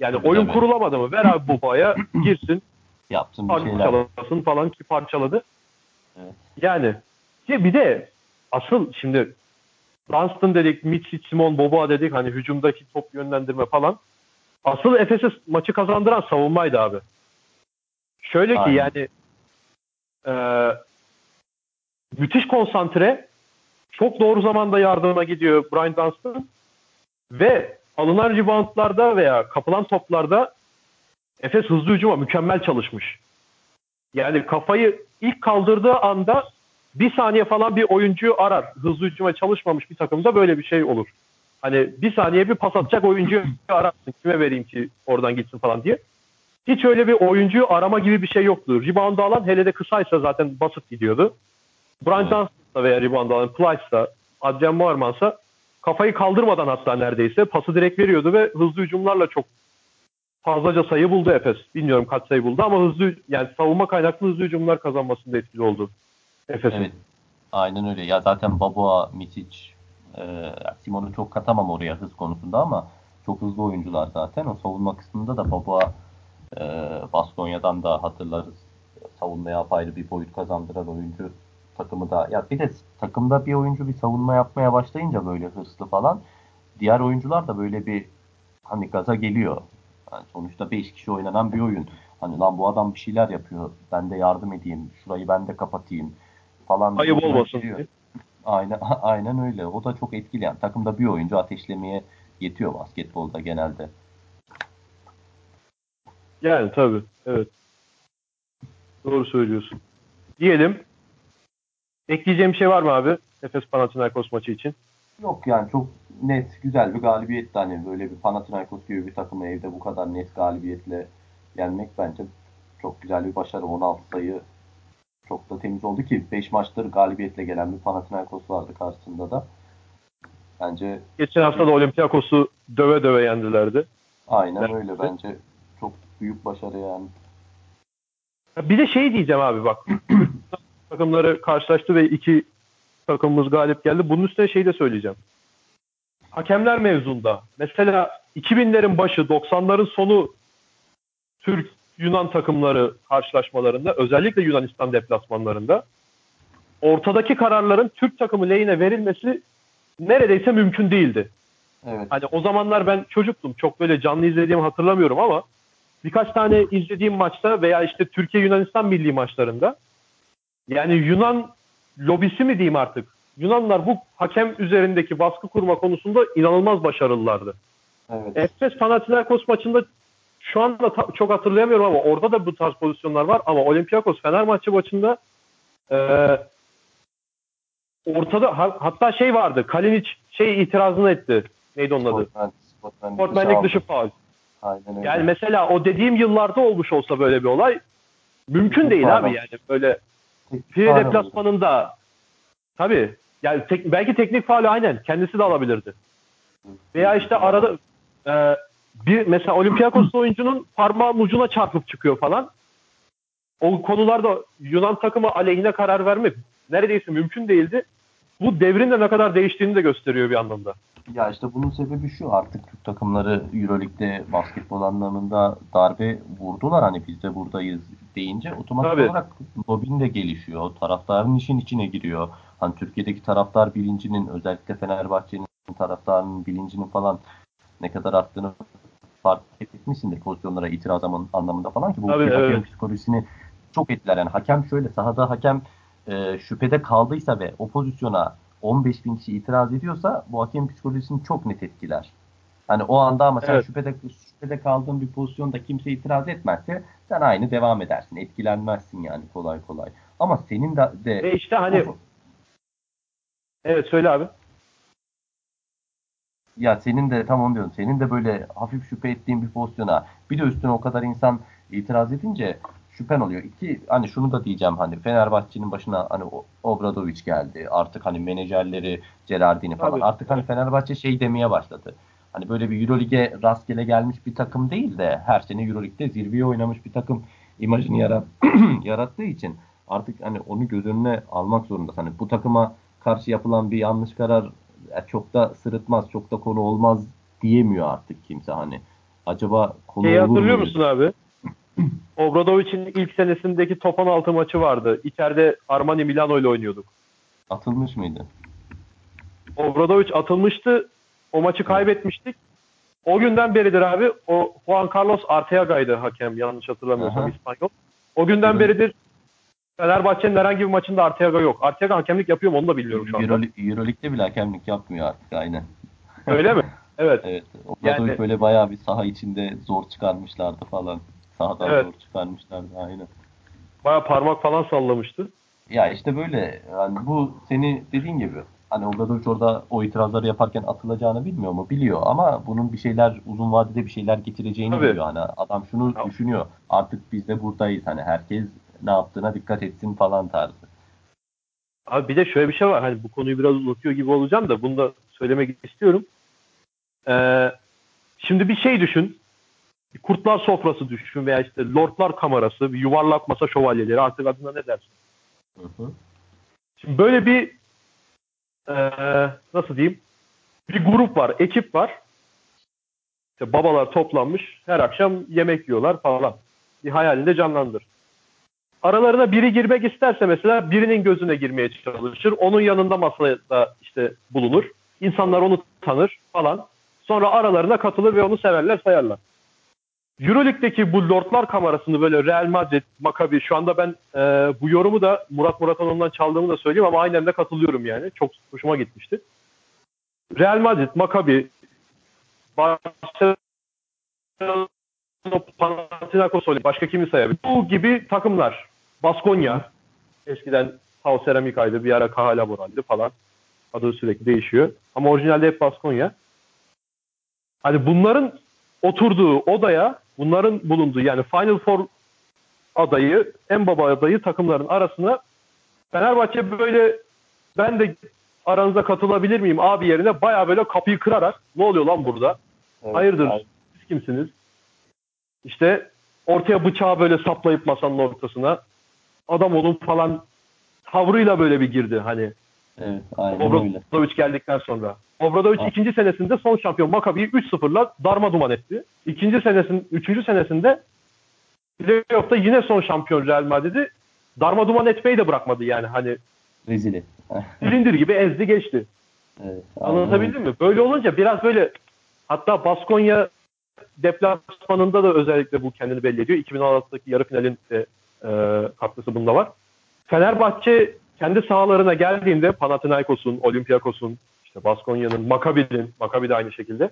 Yani tabii, oyun tabii. kurulamadı mı? Ver abi Boboa'ya girsin. Yapsın bir şeyler. Parçalasın falan ki parçaladı. Evet. Yani bir de asıl şimdi Dunstan dedik, Mitsic, Simon, Boboa dedik. Hani hücumdaki top yönlendirme falan. Asıl Efes'e maçı kazandıran savunmaydı abi. Şöyle ki Aynen. yani e, müthiş konsantre çok doğru zamanda yardıma gidiyor Brian Dunstan ve alınan reboundlarda veya kapılan toplarda Efes hızlı hücuma mükemmel çalışmış. Yani kafayı ilk kaldırdığı anda bir saniye falan bir oyuncuyu arar. Hızlı hücuma çalışmamış bir takımda böyle bir şey olur. Hani bir saniye bir pas atacak oyuncuyu ararsın. Kime vereyim ki oradan gitsin falan diye. Hiç öyle bir oyuncuyu arama gibi bir şey yoktu. Rebound alan hele de kısaysa zaten basıp gidiyordu. Brian evet. Johnson'sa veya rebound alan Plyce'sa, Adrian Moerman'sa kafayı kaldırmadan hatta neredeyse pası direkt veriyordu ve hızlı hücumlarla çok fazlaca sayı buldu Efes. Bilmiyorum kaç sayı buldu ama hızlı yani savunma kaynaklı hızlı hücumlar kazanmasında etkili oldu Efes'in. Evet. Aynen öyle. Ya zaten Baboa, Misic, e, Simon'u çok katamam oraya hız konusunda ama çok hızlı oyuncular zaten. O savunma kısmında da Baboa e, Baskonya'dan da hatırlarız. Savunmaya apayrı bir boyut kazandıran oyuncu takımı da. Ya bir de takımda bir oyuncu bir savunma yapmaya başlayınca böyle hırslı falan diğer oyuncular da böyle bir hani gaza geliyor. Yani sonuçta 5 kişi oynanan bir oyun. Hani lan bu adam bir şeyler yapıyor. Ben de yardım edeyim. Şurayı ben de kapatayım falan. Ayıp olmasın. Aynen, aynen öyle. O da çok etkili. Yani takımda bir oyuncu ateşlemeye yetiyor basketbolda genelde. Yani tabii. Evet. Doğru söylüyorsun. Diyelim. Ekleyeceğim bir şey var mı abi? Efes Panathinaikos maçı için. Yok yani çok net, güzel bir galibiyet hani böyle bir Panathinaikos gibi bir takımı evde bu kadar net galibiyetle yenmek bence çok güzel bir başarı. 16 sayı çok da temiz oldu ki 5 maçtır galibiyetle gelen bir Panathinaikos vardı karşısında da. Bence geçen hafta da Olympiakos'u döve döve yendilerdi. Aynen evet. öyle bence çok büyük başarı yani. Bir de şey diyeceğim abi bak. takımları karşılaştı ve iki takımımız galip geldi. Bunun üstüne şey de söyleyeceğim. Hakemler mevzunda. Mesela 2000'lerin başı, 90'ların sonu Türk Yunan takımları karşılaşmalarında özellikle Yunanistan deplasmanlarında ortadaki kararların Türk takımı lehine verilmesi neredeyse mümkün değildi. Evet. Hani o zamanlar ben çocuktum. Çok böyle canlı izlediğimi hatırlamıyorum ama birkaç tane izlediğim maçta veya işte Türkiye Yunanistan milli maçlarında yani Yunan lobisi mi diyeyim artık. Yunanlar bu hakem üzerindeki baskı kurma konusunda inanılmaz başarılılardı. Evet. Efes Panathinaikos maçında şu anda ta- çok hatırlayamıyorum ama orada da bu tarz pozisyonlar var ama Olympiakos Fenerbahçe maçında e, ortada ha, hatta şey vardı. Kalinic şey itirazını etti. Neydi onun adı? Sportmenlik dışı faul. Aynen öyle. Yani mesela o dediğim yıllarda olmuş olsa böyle bir olay mümkün değil abi yani böyle Fire deplasmanında tabii yani tek, belki teknik faal aynen kendisi de alabilirdi. Veya işte arada e, bir mesela Olympiakos oyuncunun parmağın ucuna çarpıp çıkıyor falan. O konularda Yunan takımı aleyhine karar vermek neredeyse mümkün değildi. Bu devrin de ne kadar değiştiğini de gösteriyor bir anlamda. Ya işte bunun sebebi şu artık Türk takımları Euroleague'de basketbol anlamında darbe vurdular. Hani biz de buradayız deyince otomatik Tabii. olarak lobin de gelişiyor. Taraftarın işin içine giriyor. Hani Türkiye'deki taraftar bilincinin özellikle Fenerbahçe'nin taraftarının bilincinin falan ne kadar arttığını fark etmişsindir pozisyonlara itiraz anlamında falan ki bu Tabii, hakem evet. psikolojisini çok etkiler. Yani hakem şöyle sahada hakem e, şüphede kaldıysa ve o pozisyona 15 bin kişi itiraz ediyorsa bu hakem psikolojisini çok net etkiler. Hani o anda ama sen evet. şüphede, şüphede kaldığın bir pozisyonda kimse itiraz etmezse sen aynı devam edersin. Etkilenmezsin yani kolay kolay. Ama senin de... de Ve işte hani... Evet söyle abi. Ya senin de tam onu diyorum. Senin de böyle hafif şüphe ettiğin bir pozisyona bir de üstüne o kadar insan itiraz edince şüphen oluyor. İki hani şunu da diyeceğim hani Fenerbahçe'nin başına hani Obradoviç geldi. Artık hani menajerleri Gerardini falan. Tabii. Artık hani Fenerbahçe şey demeye başladı. Hani böyle bir Eurolig'e rastgele gelmiş bir takım değil de her sene Eurolig'de zirveye oynamış bir takım imajını yarat yarattığı için artık hani onu göz önüne almak zorunda. Hani bu takıma karşı yapılan bir yanlış karar çok da sırıtmaz, çok da konu olmaz diyemiyor artık kimse hani. Acaba konu Şeyi olur hatırlıyor mu? musun abi? Obradovic'in ilk senesindeki top 16 maçı vardı. İçeride Armani Milano ile oynuyorduk. Atılmış mıydı? Obradovic atılmıştı. O maçı kaybetmiştik. O günden beridir abi o Juan Carlos Arteaga'ydı hakem yanlış hatırlamıyorsam Aha. İspanyol. O günden Evet. beridir Fenerbahçe'nin herhangi bir maçında Arteaga yok. Arteaga hakemlik yapıyor mu onu da bilmiyorum şu anda. Euroleague, Euroleague'de bile hakemlik yapmıyor artık aynen. Öyle mi? Evet. Evet. Obradovic Yani- böyle bayağı bir saha içinde zor çıkarmışlardı falan. Sahadan Evet. zor çıkarmışlardı aynen. Baya parmak falan sallamıştı. Ya işte böyle yani bu seni dediğin gibi hani Obradovic orada o itirazları yaparken atılacağını bilmiyor mu? Biliyor ama bunun bir şeyler uzun vadede bir şeyler getireceğini Tabii. biliyor. Hani adam şunu Ya- düşünüyor. Artık biz de buradayız. Hani herkes ne yaptığına dikkat etsin falan tarzı. Abi bir de şöyle bir şey var. Hani bu konuyu biraz uzatıyor gibi olacağım da bunu da söylemek istiyorum. Ee, şimdi bir şey düşün. Kurtlar sofrası düşün veya işte lordlar kamerası, yuvarlak masa şövalyeleri artık adına ne dersin? Hı hı. Şimdi böyle bir ee, nasıl diyeyim? Bir grup var, ekip var. İşte babalar toplanmış, her akşam yemek yiyorlar falan. Bir hayalinde canlandır. Aralarına biri girmek isterse mesela birinin gözüne girmeye çalışır. Onun yanında masada işte bulunur. İnsanlar onu tanır falan. Sonra aralarına katılır ve onu severler sayarlar. Euroleague'deki bu Lordlar kamerasını böyle Real Madrid, Maccabi şu anda ben e, bu yorumu da Murat Muratoğlu'ndan çaldığımı da söyleyeyim ama aynen de katılıyorum yani. Çok hoşuma gitmişti. Real Madrid, Maccabi, Barcelona, Panathinaikos Olimpiyat, başka kimi sayabilir? Bu gibi takımlar. Baskonya, eskiden Tau Ceramica'ydı, bir ara Kaha Laboral'di falan. Adı sürekli değişiyor. Ama orijinalde hep Baskonya. Hani bunların oturduğu odaya, bunların bulunduğu yani Final Four adayı, en baba adayı takımların arasına Fenerbahçe böyle ben de aranıza katılabilir miyim abi yerine baya böyle kapıyı kırarak ne oluyor lan burada? Hayırdır? Siz kimsiniz? İşte ortaya bıçağı böyle saplayıp masanın ortasına adam olun falan tavrıyla böyle bir girdi hani. Evet, aynen öyle. Obradovic geldikten sonra. Obradovic Ha. ikinci senesinde son şampiyon Maccabi'yi 3-0'la darma duman etti. İkinci senesin, üçüncü senesinde playoff'ta yine son şampiyon Real Madrid'i darma duman etmeyi de bırakmadı yani hani Rezil etti. silindir gibi ezdi geçti. evet, Anlatabildim mi? Böyle olunca biraz böyle hatta Baskonya deplasmanında da özellikle bu kendini belli ediyor. 2016'daki yarı finalin de e, katkısı bunda var. Fenerbahçe kendi sahalarına geldiğinde Panathinaikos'un, Olympiakos'un, işte Baskonya'nın, Maccabi'nin, Maccabi de aynı şekilde.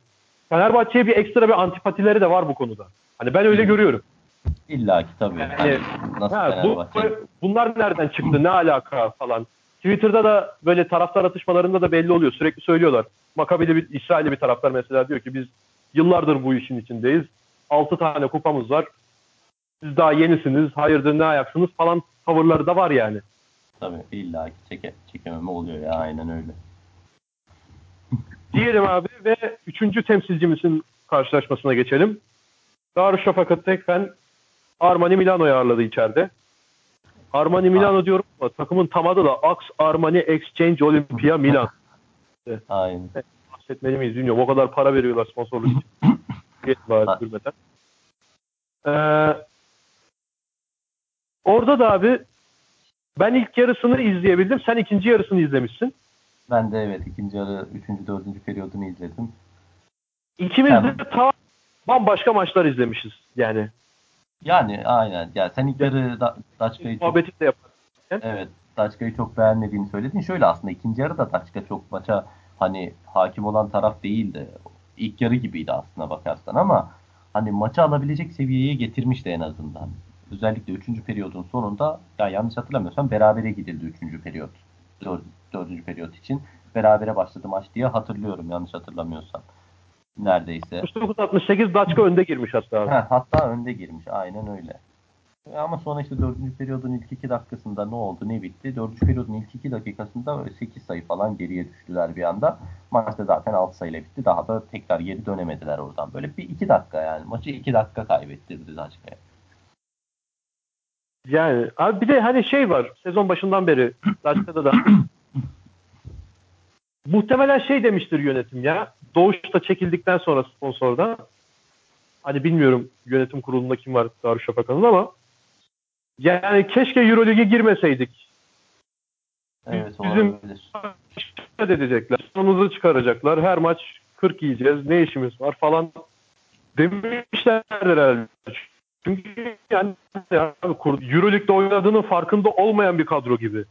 Fenerbahçe'ye bir ekstra bir antipatileri de var bu konuda. Hani ben öyle görüyorum. İlla ki tabii. Yani- Hani nasıl Ha, bu, Fenerbahçe? bunlar nereden çıktı, ne alaka falan. Twitter'da da böyle taraftar atışmalarında da belli oluyor. Sürekli söylüyorlar. Maccabi'de bir İsrail'li bir taraftar mesela diyor ki biz yıllardır bu işin içindeyiz. 6 tane kupamız var. Siz daha yenisiniz. Hayırdır ne ayaksınız falan tavırları da var yani. Tabii illa çeke, çekememe oluyor ya aynen öyle. Diyelim abi ve üçüncü temsilcimizin karşılaşmasına geçelim. Darüşşafaka Tekfen Armani Milano'yu ağırladı içeride. Armani Milano diyorum ama takımın tam adı da Ax Armani Exchange Olympia Milan. Aynen. Bahsetmeli miyiz bilmiyorum. O kadar para veriyorlar sponsorluk için. Bari sürmeden. Ee, orada da abi ben ilk yarısını izleyebildim. Sen ikinci yarısını izlemişsin. Ben de evet ikinci yarı, üçüncü, dördüncü periyodunu izledim. İkimiz de ta bambaşka maçlar izlemişiz. Yani Yani aynen. Ya sen ilk yarı da, Daçka'yı çok, de yapar. evet, Daçka'yı çok beğenmediğini söyledin. Şöyle aslında ikinci yarı da Daçka çok maça hani hakim olan taraf değildi. İlk yarı gibiydi aslına bakarsan ama hani maçı alabilecek seviyeye getirmişti en azından. Özellikle üçüncü periyodun sonunda ya yanlış hatırlamıyorsam berabere gidildi üçüncü periyot. Dör, dördüncü periyot için. Berabere başladı maç diye hatırlıyorum yanlış hatırlamıyorsam. Neredeyse. 69-68 Daçka önde girmiş hatta. Ha, hatta önde girmiş. Aynen öyle. Ama sonra işte dördüncü periyodun ilk iki dakikasında ne oldu ne bitti? Dördüncü periyodun ilk iki dakikasında 8 sayı falan geriye düştüler bir anda. Maçta zaten 6 sayıyla bitti. Daha da tekrar geri dönemediler oradan. Böyle bir iki dakika yani. Maçı iki dakika kaybettirdi Daçka'ya. Yani abi bir de hani şey var sezon başından beri Daçka'da da muhtemelen şey demiştir yönetim ya. Doğuş'ta çekildikten sonra sponsorda hani bilmiyorum yönetim kurulunda kim var Darüşşafaka'nın ama yani keşke Euroleague'e girmeseydik. Evet Bizim- dedecekler? Sonumuzu çıkaracaklar. Her maç 40 yiyeceğiz. Ne işimiz var falan demişlerdir herhalde. Çünkü yani Euroleague'de oynadığının farkında olmayan bir kadro gibi.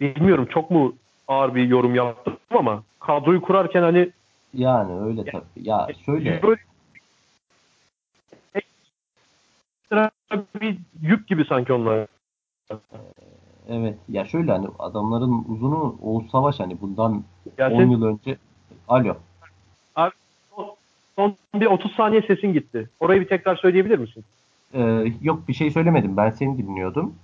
Bilmiyorum çok mu ağır bir yorum yaptım ama kadroyu kurarken hani Yani öyle tabii. Ya şöyle bir yük gibi sanki onlar. evet ya şöyle hani adamların uzunu Oğuz Savaş hani bundan Yani 10 sen- yıl önce Alo. son bir 30 saniye sesin gitti. Orayı bir tekrar söyleyebilir misin? Ee, yok bir şey söylemedim. Ben seni dinliyordum.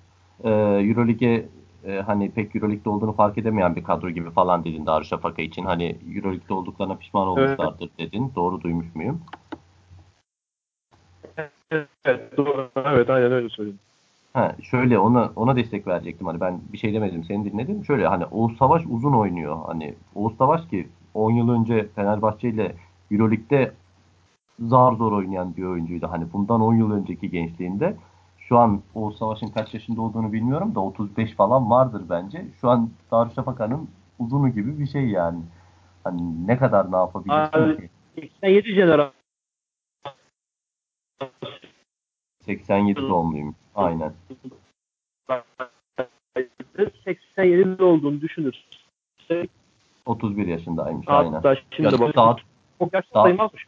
Ee, Euroleague'e e, hani pek Euroleague'de olduğunu fark edemeyen bir kadro gibi falan dedin Darüşşafaka için. Hani Euroleague'de olduklarına pişman olmuşlardır dedin. Doğru duymuş muyum? Evet, doğru. evet aynen öyle söyledim. Ha, şöyle ona ona destek verecektim. Hani ben bir şey demedim. Seni dinledim. Şöyle hani Oğuz Savaş uzun oynuyor. Hani Oğuz Savaş ki 10 yıl önce Fenerbahçe ile Euroleague'de zar zor oynayan bir oyuncuydu. Hani bundan 10 yıl önceki gençliğinde şu an Oğuz Savaş'ın kaç yaşında olduğunu bilmiyorum da 35 falan vardır bence. Şu an Darüşşafaka'nın uzunu gibi bir şey yani. Hani ne kadar ne yapabilirsin Abi- ki? 87 jenerasyon 87 doğumluyum. Aynen. 87'de olduğunu düşünürsek 31 yaşındaymış. Aynen. hatta şimdi Ya bak daha çok yaşlı daha- sayılmazmış.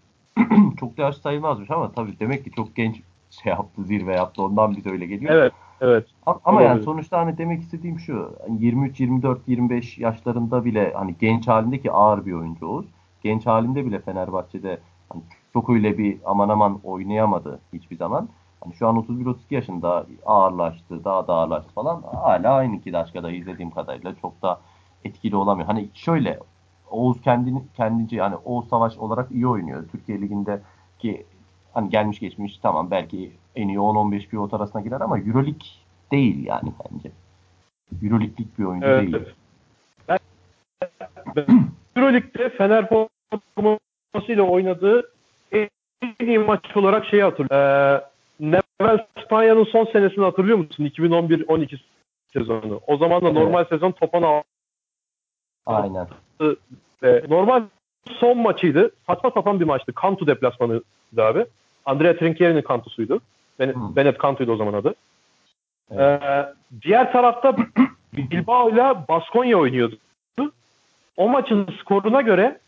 çok da yaş sayılmazmış ama tabii demek ki çok genç şey yaptı, zirve yaptı. Ondan bize öyle geliyor. Evet, evet. Ama yani Olabilir. sonuçta hani demek istediğim şu. hani 23, 24, 25 yaşlarında bile hani genç halindeki ağır bir oyuncu Oğuz. Genç halinde bile Fenerbahçe'de hani çok öyle bir aman aman oynayamadı hiçbir zaman. Hani şu an 31-32 yaşında ağırlaştı, daha da ağırlaştı falan. Hala aynı iki dakikada izlediğim kadarıyla çok da etkili olamıyor. Hani şöyle Oğuz kendini kendince yani Oğuz Savaş olarak iyi oynuyor. Türkiye Ligi'nde ki hani gelmiş geçmiş tamam belki en iyi 10-15 pivot arasına girer ama Euroleague değil yani bence. Euroleague'lik bir oyuncu evet. değil. Ben, ben Euroleague'de Fener formasıyla oynadığı en iyi maç olarak şeyi hatırlıyorum. Ee, Nevel İspanya'nın son senesini hatırlıyor musun? 2011-12 sezonu. O zaman da normal sezon topan aldı. Aynen. Normal son maçıydı. Saçma sapan bir maçtı. Kantu deplasmanıydı abi. Andrea Trinchieri'nin Kantu'suydu. Ben, Hmm. Bennett Kantu'ydu o zaman adı. Evet. Ee, diğer tarafta Bilbao ile Baskonya oynuyordu. O maçın skoruna göre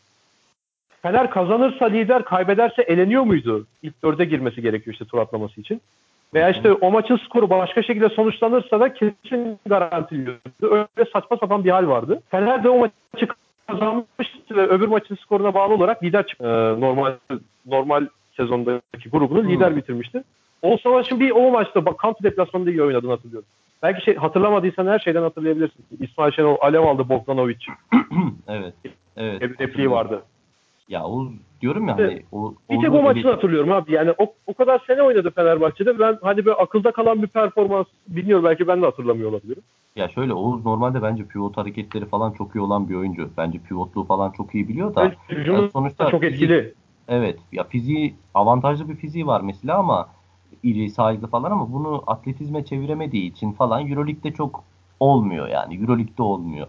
Fener kazanırsa lider, kaybederse eleniyor muydu? İlk dörde girmesi gerekiyor işte tur atlaması için. Veya işte o maçın skoru başka şekilde sonuçlanırsa da kesin garantiliyordu. Öyle saçma sapan bir hal vardı. Fener de o maçı kazanmıştı ve öbür maçın skoruna bağlı olarak lider çıktı. Ee, normal normal sezondaki grubunu Hmm. lider bitirmişti. O savaşın bir o maçta Kantu deplasmanında iyi oynadığını hatırlıyorum. Belki şey hatırlamadıysan her şeyden hatırlayabilirsin. İsmail Şenol alev aldı Bogdanovic. evet. Evet. Bir repliği vardı. Ya Oğuz diyorum ya hani o Bir tek o maçını ele- hatırlıyorum abi. Yani o, o kadar sene oynadı Fenerbahçe'de. Ben hani böyle akılda kalan bir performans bilmiyorum belki ben de hatırlamıyor olabilirim. Ya şöyle Oğuz normalde bence pivot hareketleri falan çok iyi olan bir oyuncu. Bence pivotluğu falan çok iyi biliyor da. Hücumu yani sonuçta çok fizik- etkili. Evet ya fiziği avantajlı bir fiziği var mesela ama iri saygı falan ama bunu atletizme çeviremediği için falan Euroleague'de çok olmuyor yani. Euroleague'de olmuyor.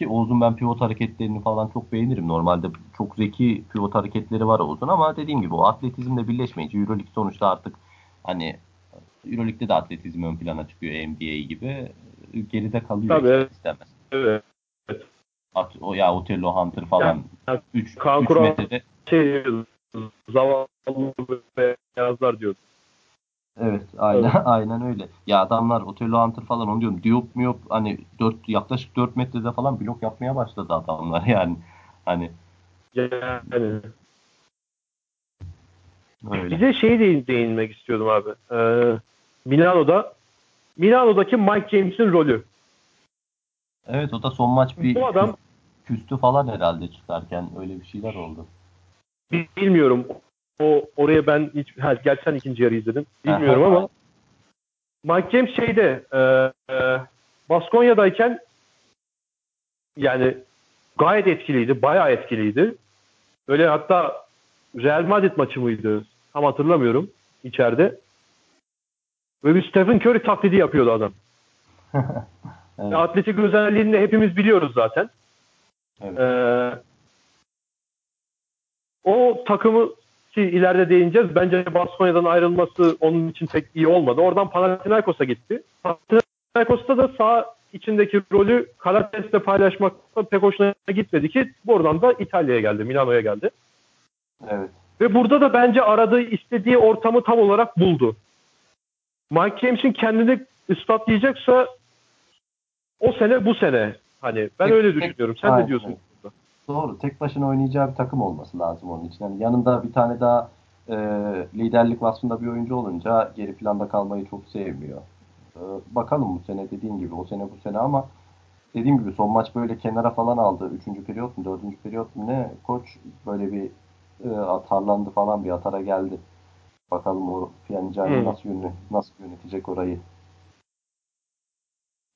Ki Oğuz'un ben pivot hareketlerini falan çok beğenirim. Normalde çok zeki pivot hareketleri var Oğuz'un ama dediğim gibi o atletizmle birleşmeyince Euroleague sonuçta artık hani Euroleague'de de atletizm ön plana çıkıyor NBA gibi. Geride kalıyor Tabii. ister istemez. Evet. At, o ya Otello Hunter falan Ya, 3 Kaan Kural- metrede Şey, zavallı beyazlar diyordu. Evet, aynen aynen öyle. Ya adamlar Otello Hunter falan onu diyorum. Diop mu yok hani 4 yaklaşık 4 metrede falan blok yapmaya başladı adamlar yani. Hani Yani öyle. Bir de şey de değinmek istiyordum abi. Ee, Milano'da Milano'daki Mike James'in rolü. Evet o da son maç bir Bu adam küstü falan herhalde çıkarken öyle bir şeyler oldu. bilmiyorum. O oraya ben hiç ha, gerçi sen ikinci yarı izledim. Bilmiyorum Aha. ama Mike James şeyde e, e, Baskonya'dayken yani gayet etkiliydi. Bayağı etkiliydi. Böyle hatta Real Madrid maçı mıydı? Tam hatırlamıyorum içeride. Böyle bir Stephen Curry taklidi yapıyordu adam. evet. Atletik özelliğini hepimiz biliyoruz zaten. Evet. Ee, o takımı ki ileride değineceğiz. Bence Baskonya'dan ayrılması onun için pek iyi olmadı. Oradan Panathinaikos'a gitti. Panathinaikos'ta da sağ içindeki rolü Karates'le paylaşmakta pek hoşuna gitmedi ki buradan da İtalya'ya geldi, Milano'ya geldi. Evet. Ve burada da bence aradığı, istediği ortamı tam olarak buldu. Mike James'in kendini ispatlayacaksa o sene bu sene. Hani ben tek, öyle düşünüyorum. Sen aynen. ne diyorsun? Doğru. Tek başına oynayacağı bir takım olması lazım onun için. Yani yanında bir tane daha e, liderlik vasfında bir oyuncu olunca geri planda kalmayı çok sevmiyor. E, bakalım bu sene dediğim gibi o sene bu sene ama dediğim gibi son maç böyle kenara falan aldı. Üçüncü periyot mu dördüncü periyot mu ne koç böyle bir e, atarlandı falan bir atara geldi. Bakalım o Pjanic hmm. nasıl, yönet nasıl yönetecek orayı.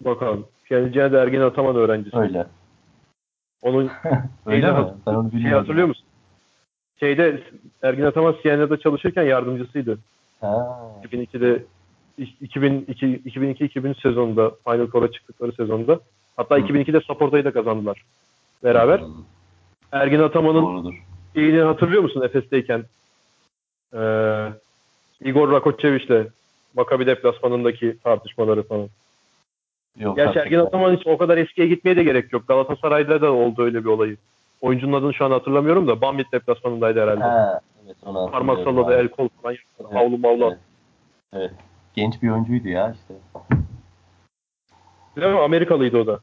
Bakalım. Pjanic de Ergin Ataman öğrencisi. Öyle. Onun Öyle mi? Ben onu Şey hatırlıyor musun? Şeyde Ergin Ataman CNN'de çalışırken yardımcısıydı. Ha. 2002'de 2002 2002-2003 sezonunda Final Four'a çıktıkları sezonda. Hatta hmm. 2002'de Saporta'yı da kazandılar beraber. Hmm. Ergin Ataman'ın iyiliğini hatırlıyor musun Efes'teyken? Ee, Igor Rakoçeviç'le Makabi deplasmanındaki tartışmaları falan. Yok, Gerçi Ergin Ataman hiç o kadar eskiye gitmeye de gerek yok. Galatasaray'da da oldu öyle bir olayı. Oyuncunun adını şu an hatırlamıyorum da Bambit deplasmanındaydı herhalde. Ha, evet, onu Parmak salladı, el kol falan yaptı. Evet, havlu mavlu evet. evet. Genç bir oyuncuydu ya işte. Değil mi? Amerikalıydı o da.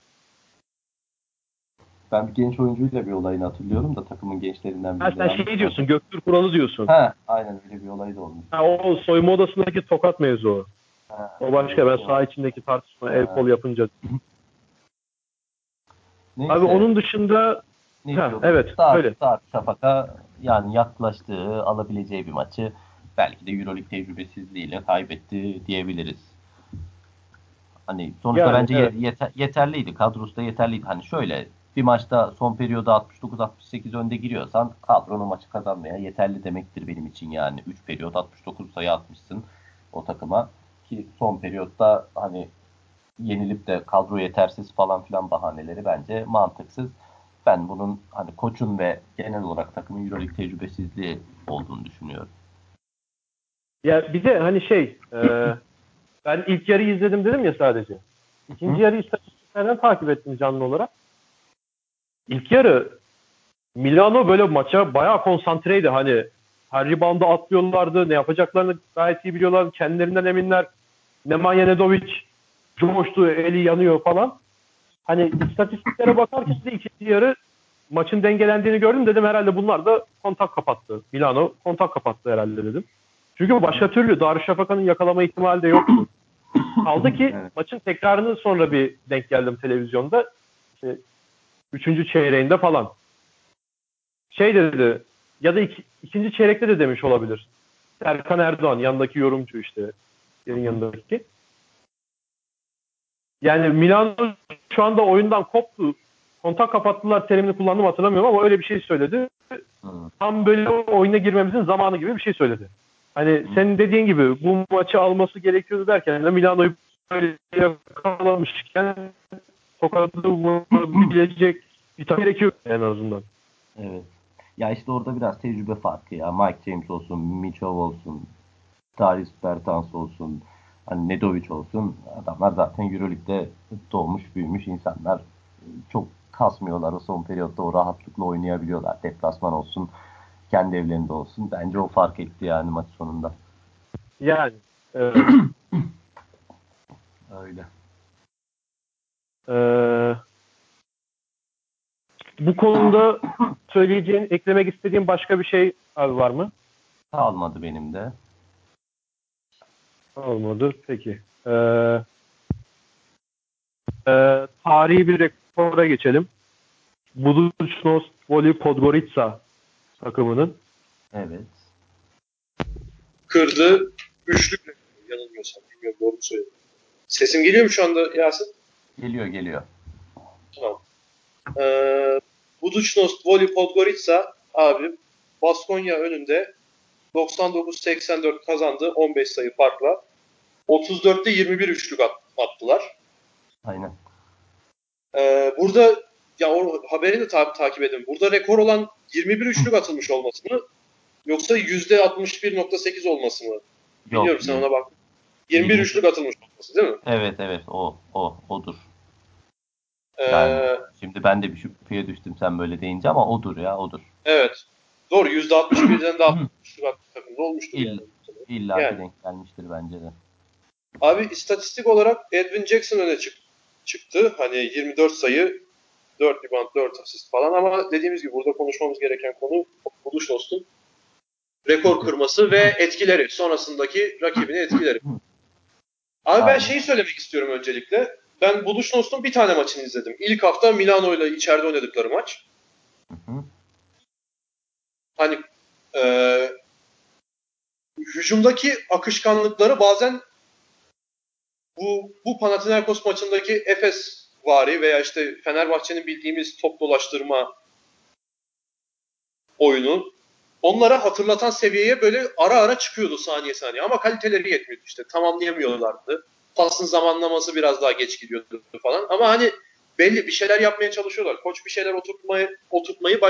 Ben bir genç oyuncuyla bir olayını hatırlıyorum da takımın gençlerinden biri. Ha, sen şey diyorsun, Göktürk Kuralı diyorsun. Ha, aynen öyle bir olay da olmuş. Ha, o soyunma odasındaki tokat mevzu. Ha, o başka. Ben saha içindeki tartışma el kol yapınca. Neyse. Abi onun dışında ne ha, evet Start, öyle. Start Şafak'a yani yaklaştığı, alabileceği bir maçı belki de Euroleague tecrübesizliğiyle kaybetti diyebiliriz. Hani sonuçta yani, bence evet. yeter, yeterliydi. Kadrosu da yeterliydi. Hani şöyle bir maçta son periyoda 69-68 önde giriyorsan kadronun maçı kazanmaya yeterli demektir benim için yani. 3 periyot 69 sayı atmışsın o takıma ki son periyotta hani yenilip de kadro yetersiz falan filan bahaneleri bence mantıksız. Ben bunun hani koçun ve genel olarak takımın Euroleague tecrübesizliği olduğunu düşünüyorum. Ya bir de hani şey e, ben ilk yarıyı izledim dedim ya sadece. İkinci Hı? yarı istatistiklerden takip ettim canlı olarak. İlk yarı Milano böyle maça bayağı konsantreydi. Hani her rebound'a atlıyorlardı. Ne yapacaklarını gayet iyi biliyorlar. Kendilerinden eminler. Nemanja Nedovic coştu, eli yanıyor falan. Hani istatistiklere bakarken de ikinci yarı maçın dengelendiğini gördüm. Dedim herhalde bunlar da kontak kapattı. Milano kontak kapattı herhalde dedim. Çünkü başka türlü Darüşşafaka'nın yakalama ihtimali de yoktu. Kaldı ki evet. maçın tekrarını sonra bir denk geldim televizyonda. İşte Üçüncü çeyreğinde falan. Şey dedi ya da iki, ikinci çeyrekte de demiş olabilir. Erkan Erdoğan yanındaki yorumcu işte. Yerin yanındaki. Yani Milano şu anda oyundan koptu. Kontak kapattılar terimini kullandım hatırlamıyorum ama öyle bir şey söyledi. Tam böyle oyuna girmemizin zamanı gibi bir şey söyledi. Hani senin dediğin gibi bu maçı alması gerekiyordu derken de Milano'yu böyle yakalamışken tokadı vurabilecek bir tane gerekiyor en azından. Evet. Ya işte orada biraz tecrübe farkı ya. Mike James olsun, Mitchell olsun, Darius Bertans olsun, hani Nedovic olsun. Adamlar zaten Euroleague'de doğmuş, büyümüş insanlar. Çok kasmıyorlar o son periyotta o rahatlıkla oynayabiliyorlar. Deplasman olsun, kendi evlerinde olsun. Bence o fark etti yani maç sonunda. Yani evet. Öyle. Ee, bu konuda söyleyeceğin, eklemek istediğin başka bir şey abi var mı? Kalmadı benim de. Olmadı. Peki. Ee, e, tarihi bir rekora geçelim. Budućnost Voli Podgorica takımının. Evet. Kırdı. Üçlük yanılmıyorsam. Bilmiyorum doğru söyledim. Sesim geliyor mu şu anda Yasin? Geliyor geliyor. Tamam. Ee, Budućnost, Voli, Podgorica abi Baskonya önünde 99-84 kazandı 15 sayı farkla. 34'te 21 üçlük attılar. Aynen. Ee, burada ya o haberini de ta- takip edin. Burada rekor olan 21 üçlük atılmış olması mı? Yoksa %61.8 olması mı? Bilmiyorum Yok, sen ona bak. 21 Yirmi- üçlük atılmış olması değil mi? Evet evet o o odur. Ee, Yani şimdi ben de bir şüpheye düştüm sen böyle deyince ama odur ya odur. evet. Doğru %61'den daha atmış takımda olmuştur. İll- yani. İlla Yani. denk gelmiştir bence de. Abi istatistik olarak Edwin Jackson öne çık çıktı. Hani 24 sayı, 4 rebound, 4 asist falan ama dediğimiz gibi burada konuşmamız gereken konu Buluş dostum. Rekor kırması ve etkileri. Sonrasındaki rakibini etkileri. Abi ben şeyi söylemek istiyorum öncelikle. Ben Buluş Nost'un bir tane maçını izledim. İlk hafta Milano ile içeride oynadıkları maç. Hı hı. Hani e, hücumdaki akışkanlıkları bazen bu bu Panathinaikos maçındaki Efes vari veya işte Fenerbahçe'nin bildiğimiz top dolaştırma oyunu onlara hatırlatan seviyeye böyle ara ara çıkıyordu saniye saniye ama kaliteleri yetmiyordu işte tamamlayamıyorlardı. Pasın zamanlaması biraz daha geç gidiyordu falan ama hani belli bir şeyler yapmaya çalışıyorlar. Koç bir şeyler oturtmayı oturtmayı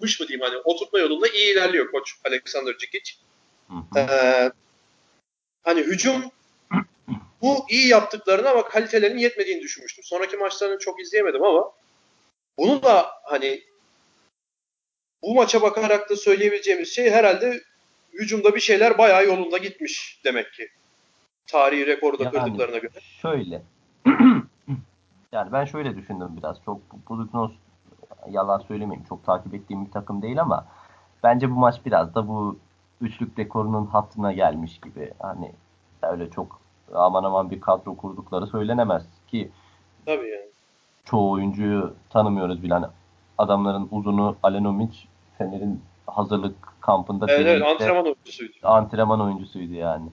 başarmış mı diyeyim hani oturtma yolunda iyi ilerliyor koç Alexander Cikic. Ee, hani hücum bu iyi yaptıklarını ama kalitelerinin yetmediğini düşünmüştüm. Sonraki maçlarını çok izleyemedim ama bunu da hani bu maça bakarak da söyleyebileceğimiz şey herhalde hücumda bir şeyler bayağı yolunda gitmiş demek ki. Tarihi rekoru da Yani- kırdıklarına göre. Şöyle. yani ben şöyle düşündüm biraz. Çok Buduknos yalan söylemeyeyim. Çok takip ettiğim bir takım değil ama bence bu maç biraz da bu üçlük rekorunun hattına gelmiş gibi. Hani öyle çok aman aman bir kadro kurdukları söylenemez ki Tabii yani. çoğu oyuncuyu tanımıyoruz bile. Hani adamların uzunu Alenomic Fener'in hazırlık kampında Evet, evet antrenman oyuncusuydu. antrenman oyuncusuydu yani.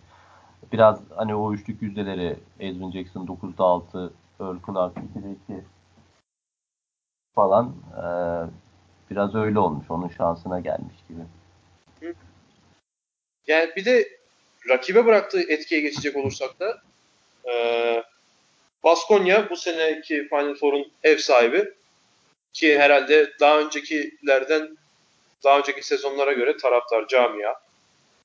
Biraz hani o üçlük yüzdeleri Edwin Jackson 9'da 6, Earl Clark 2'de 2 falan eee, biraz öyle olmuş. Onun şansına gelmiş gibi. Yani bir de rakibe bıraktığı etkiye geçecek olursak da eee Baskonya bu seneki Final Four'un ev sahibi ki herhalde daha öncekilerden daha önceki sezonlara göre taraftar camia.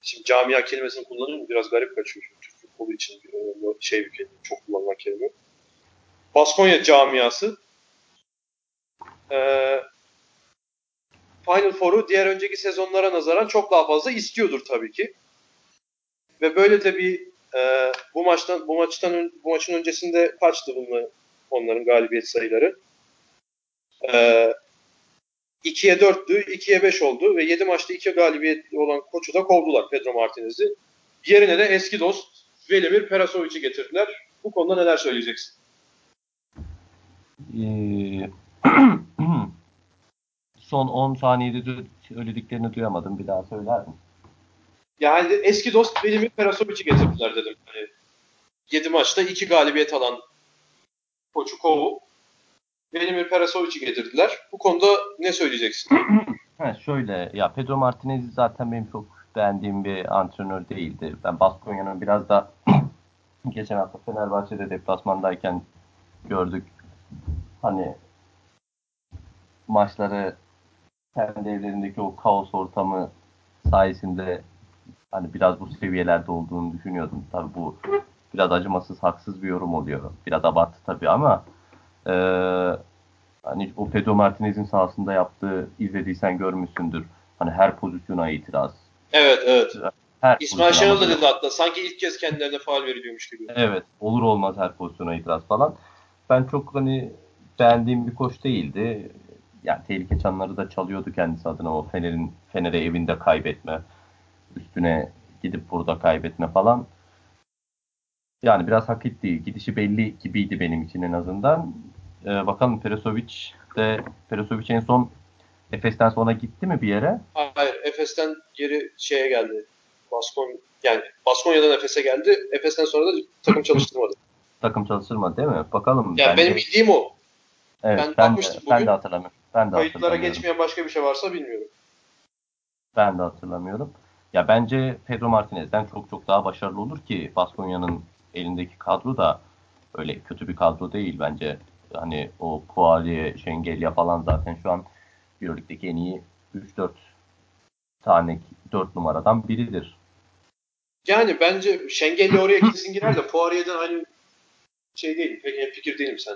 Şimdi camia kelimesini kullanıyorum biraz garip kaçıyor çünkü Türk futbolu için bir önemli şey bir kelime, çok kullanılan kelime. Baskonya camiası eee Final Four'u diğer önceki sezonlara nazaran çok daha fazla istiyordur tabii ki. Ve böyle de bir e, bu maçtan bu maçtan bu maçın öncesinde kaçtı bunların onların galibiyet sayıları? E, 2'ye 4'tü, 2'ye 5 oldu ve 7 maçta 2 galibiyet olan koçu da kovdular Pedro Martinez'i. Yerine de eski dost Velimir Perasovic'i getirdiler. Bu konuda neler söyleyeceksin? Eee, son 10 saniyede de söylediklerini duyamadım. Bir daha söyler misin? Yani eski dost Velimir Perasovic'i getirdiler dedim. Hani 7 maçta 2 galibiyet alan koçu kovu. Velimir Perasovic'i getirdiler. Bu konuda ne söyleyeceksin? Ha, şöyle ya Pedro Martinez zaten benim çok beğendiğim bir antrenör değildi. Ben Baskonya'nın biraz da geçen hafta Fenerbahçe'de deplasmandayken gördük. Hani maçları kendi evlerindeki o kaos ortamı sayesinde hani biraz bu seviyelerde olduğunu düşünüyordum. Tabii bu biraz acımasız, haksız bir yorum oluyor. Biraz abartı tabii ama eee hani o Pedro Martinez'in sahasında yaptığı izlediysen görmüşsündür. Hani her pozisyona itiraz. Evet evet. Her İsmail Şenol da dedi hatta. Sanki ilk kez kendilerine faal veriliyormuş gibi. Evet. Olur olmaz her pozisyona itiraz falan. Ben çok hani beğendiğim bir koç değildi. Yani tehlike çanları da çalıyordu kendisi adına o Fener'in Fener'e evinde kaybetme. Üstüne gidip burada kaybetme falan. Yani biraz hak etti. Gidişi belli gibiydi benim için en azından. Ee, bakalım Perosovic de Perosovic en son Efes'ten sonra gitti mi bir yere? Hayır. Efes'ten geri şeye geldi. Baskon yani Baskonya'dan Efes'e geldi. Efes'ten sonra da takım çalıştırmadı. Takım çalıştırmadı değil mi? Bakalım. Yani bence- benim bildiğim o. evet, ben ben, de, bakmıştım ben bugün. de hatırlamıyorum. Ben de Kayıtlara geçmeyen başka bir şey varsa bilmiyorum. Ben de hatırlamıyorum. Ya bence Pedro Martinez'den çok çok daha başarılı olur ki Baskonya'nın elindeki kadro da öyle kötü bir kadro değil bence. Hani o Poirier, Şengelya falan zaten şu an Euroleague'deki en iyi 3-4 tane 4 numaradan biridir. Yani bence Şengelli oraya kesin girer de Poirier'den aynı şey değil. Pek en fikir değilim ya.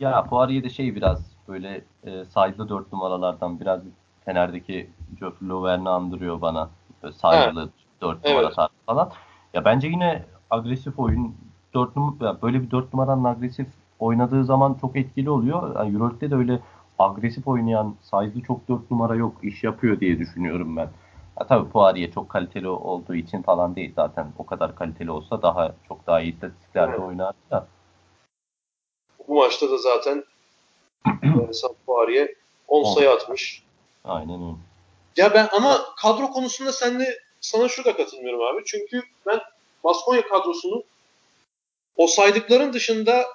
Ya Poirier de şey biraz böyle e, side'lı 4 numaralardan biraz Fener'deki Geoffrey Lauvern'i andırıyor bana. Böyle side'lı 4 numara Evet. tarzı falan. Ya bence yine agresif oyun 4 numara böyle bir 4 numaranın agresif oynadığı zaman çok etkili oluyor. Yani Euroleague'de de öyle agresif oynayan size'lı çok 4 numara yok. iş yapıyor diye düşünüyorum ben. Ha, tabii Poirier çok kaliteli olduğu için falan değil zaten. O kadar kaliteli olsa daha çok daha iyi istatistiklerde Evet. oynardı da. Bu maçta da zaten e, Sam Poirier 10 On. sayı atmış. Aynen öyle. Ya ben ama kadro konusunda senle sana şurada katılmıyorum abi. Çünkü ben Baskonya kadrosunu o saydıkların dışında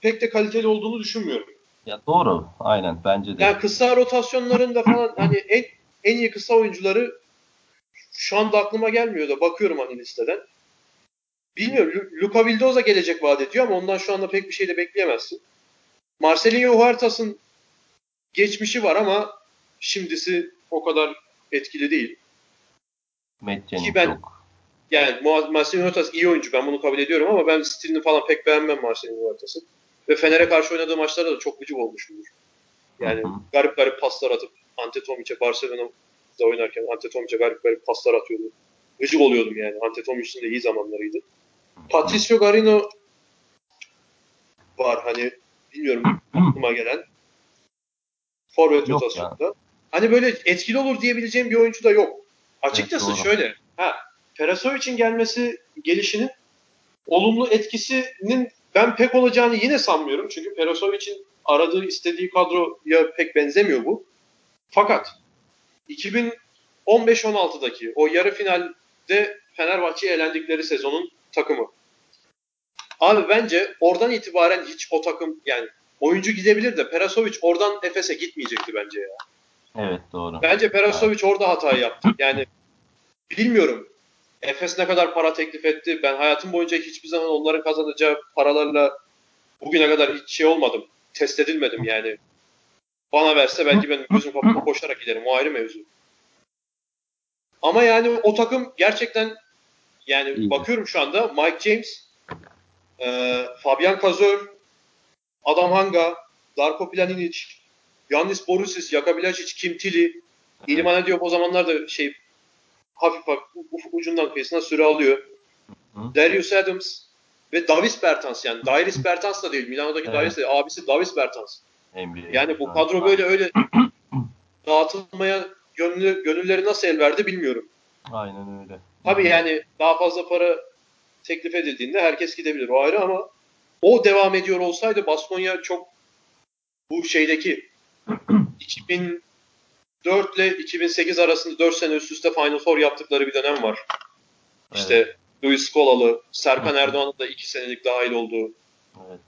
pek de kaliteli olduğunu düşünmüyorum. Ya doğru. Aynen bence de. Yani kısa rotasyonlarında falan hani en en iyi kısa oyuncuları şu anda aklıma gelmiyor da bakıyorum hani listeden. Bilmiyorum. Lu- Luka Vildoza gelecek vaat ediyor ama ondan şu anda pek bir şey de bekleyemezsin. Marcelinho Huertas'ın geçmişi var ama şimdisi o kadar etkili değil. Jennings Ki ben- yok. Yani Marcelinho Huertas iyi oyuncu. Ben bunu kabul ediyorum ama ben stilini falan pek beğenmem Marcelinho Huertas'ın. Ve Fener'e karşı oynadığı maçlarda da çok gıcık olmuşumdur. Yani Hı hı. garip garip paslar atıp Antetomiç'e Barcelona'da oynarken Antetomiç'e garip garip paslar atıyordu. Gıcık oluyordum yani. Antetomiç'in de iyi zamanlarıydı. Patricio Garino var hani bilmiyorum aklıma gelen. Forvet Yok rotasyonda. Hani böyle etkili olur diyebileceğim bir oyuncu da yok. Açıkçası doğru. şöyle. Ha, Perasovic'in gelmesi, gelişinin olumlu etkisinin ben pek olacağını yine sanmıyorum. Çünkü Perasovic'in aradığı, istediği kadroya pek benzemiyor bu. Fakat 2015-16'daki o yarı finalde Fenerbahçe'ye elendikleri sezonun takımı. Abi bence oradan itibaren hiç o takım yani oyuncu gidebilir de Perasovic oradan Efes'e gitmeyecekti bence ya. Evet doğru. Bence Perasovic orada hatayı yaptı. Yani bilmiyorum. Efes ne kadar para teklif etti. Ben hayatım boyunca hiçbir zaman onların kazanacağı paralarla bugüne kadar hiç şey olmadım. Test edilmedim yani. Bana verse belki ben gözüm kapalı koşarak giderim. O ayrı mevzu. Ama yani o takım gerçekten yani İyi. bakıyorum şu anda Mike James, e, Fabian Kazor, Adam Hanga, Darko Planinic, Yannis Borusis, Jaka Bilacic, Kim Tilly, İlman Diop o zamanlar da şey hafif hafif ucundan kıyısına süre alıyor. Hı. Darius Adams ve Davis Bertans yani Dairis Bertans da değil. Milano'daki Evet. Dairis de abisi Davis Bertans. NBA Yani bu kadro böyle öyle dağıtılmaya gönlü, gönülleri nasıl el verdi bilmiyorum. Aynen öyle. Tabii yani daha fazla para teklif edildiğinde herkes gidebilir o ayrı ama o devam ediyor olsaydı Baskonya çok bu şeydeki 2004 ile 2008 arasında 4 sene üst üste Final Four yaptıkları bir dönem var. İşte Luis Skolalı, Serkan. Erdoğan'ın da 2 senelik dahil olduğu. Evet.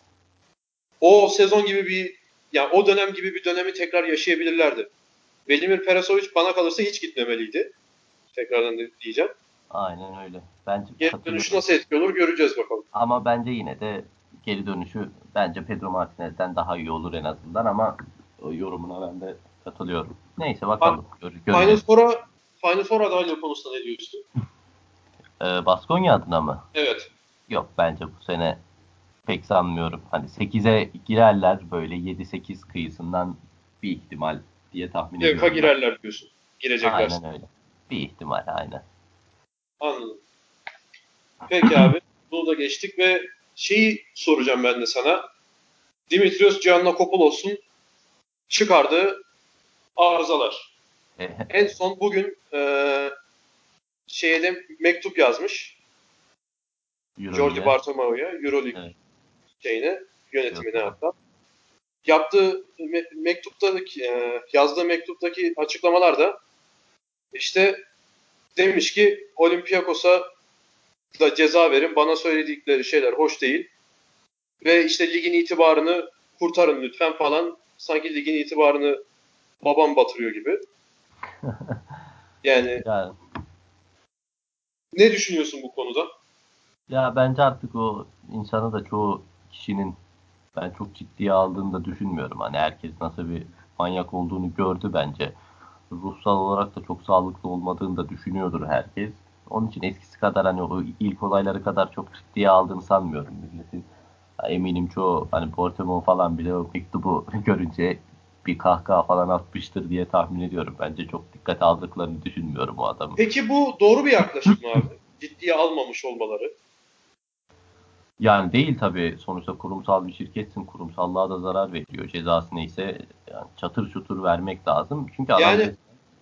O sezon gibi bir yani o dönem gibi bir dönemi tekrar yaşayabilirlerdi. Velimir Perasovic bana kalırsa hiç gitmemeliydi. Tekrardan da diyeceğim. Aynen öyle. Bence Geri dönüşü nasıl etki olur göreceğiz bakalım. Ama bence yine de geri dönüşü bence Pedro Martinez'den daha iyi olur en azından ama yorumuna ben de katılıyorum. Neyse bakalım. Gör, Final. Four'a Final Four adaylığı konusunda ne diyorsun? Ee, Baskonya adına mı? Evet. Yok bence bu sene pek sanmıyorum. Hani 8'e girerler böyle 7-8 kıyısından bir ihtimal diye tahmin ediyorum. Playoff'a girerler diyorsun. Girecekler. Aynen öyle. Bir ihtimal aynen. Anladım. Peki abi. Bunu da geçtik ve şeyi soracağım ben de sana. Dimitrios Giannakopoulos'un çıkardığı arızalar. E, En son bugün eee şeye de mektup yazmış. Euroleague'e. Jordi Bartomeo'ya, Euroleague Evet. şeyine, yönetimine Yok. hatta. Yaptığı me- mektuptaki, e, yazdığı mektuptaki açıklamalarda işte demiş ki Olympiakos'a da ceza verin. Bana söyledikleri şeyler hoş değil. Ve işte ligin itibarını kurtarın lütfen falan. Sanki ligin itibarını babam batırıyor gibi. Yani Yani ne düşünüyorsun bu konuda? Ya bence artık o insanı da çoğu kişinin ben çok ciddiye aldığını da düşünmüyorum. Hani herkes nasıl bir manyak olduğunu gördü bence. Ruhsal olarak da çok sağlıklı olmadığını da düşünüyordur herkes. Onun için eskisi kadar hani o ilk olayları kadar çok ciddiye aldığını sanmıyorum milletin. Eminim çoğu hani Portemon falan bile o mektubu görünce bir kahkaha falan atmıştır diye tahmin ediyorum. Bence çok dikkate aldıklarını düşünmüyorum o adamın. Peki bu doğru bir yaklaşım abi? Ciddiye almamış olmaları. Yani değil tabii. Sonuçta kurumsal bir şirketsin. Kurumsallığa da zarar veriyor. Cezası neyse yani çatır çutur vermek lazım. Çünkü adam Yani-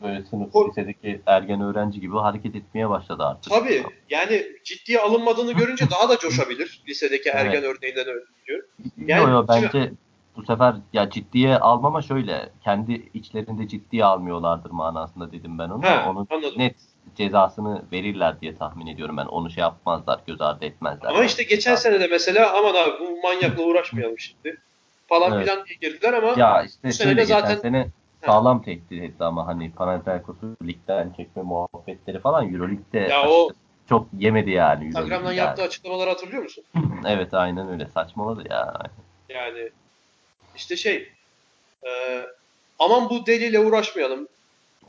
böyle sınıf Ko- lisedeki ergen öğrenci gibi hareket etmeye başladı artık. Tabii yani ciddiye alınmadığını görünce daha da coşabilir. Lisedeki Evet. ergen örneğinden ötürü. Yo Yani yo şimdi- bence bu sefer ya ciddiye almama şöyle kendi içlerinde ciddiye almıyorlardır manasında dedim ben onu. Ha, Onun anladım. net cezasını verirler diye tahmin ediyorum ben. Onu şey yapmazlar, göz ardı etmezler. Ama işte geçen sene de mesela aman abi bu manyakla uğraşmayalım şimdi falan Evet. filan diye girdiler ama Ya işte Bu sene de zaten- sene sağlam tehdit etti ama hani Panathinaikos'u ligden çekme muhabbetleri falan Euroleague'de Ya o- çok yemedi yani. Instagram'dan Euroleague'de yaptığı yani. açıklamaları hatırlıyor musun? Evet aynen öyle saçmaladı ya. Yani işte şey e, aman bu deliyle uğraşmayalım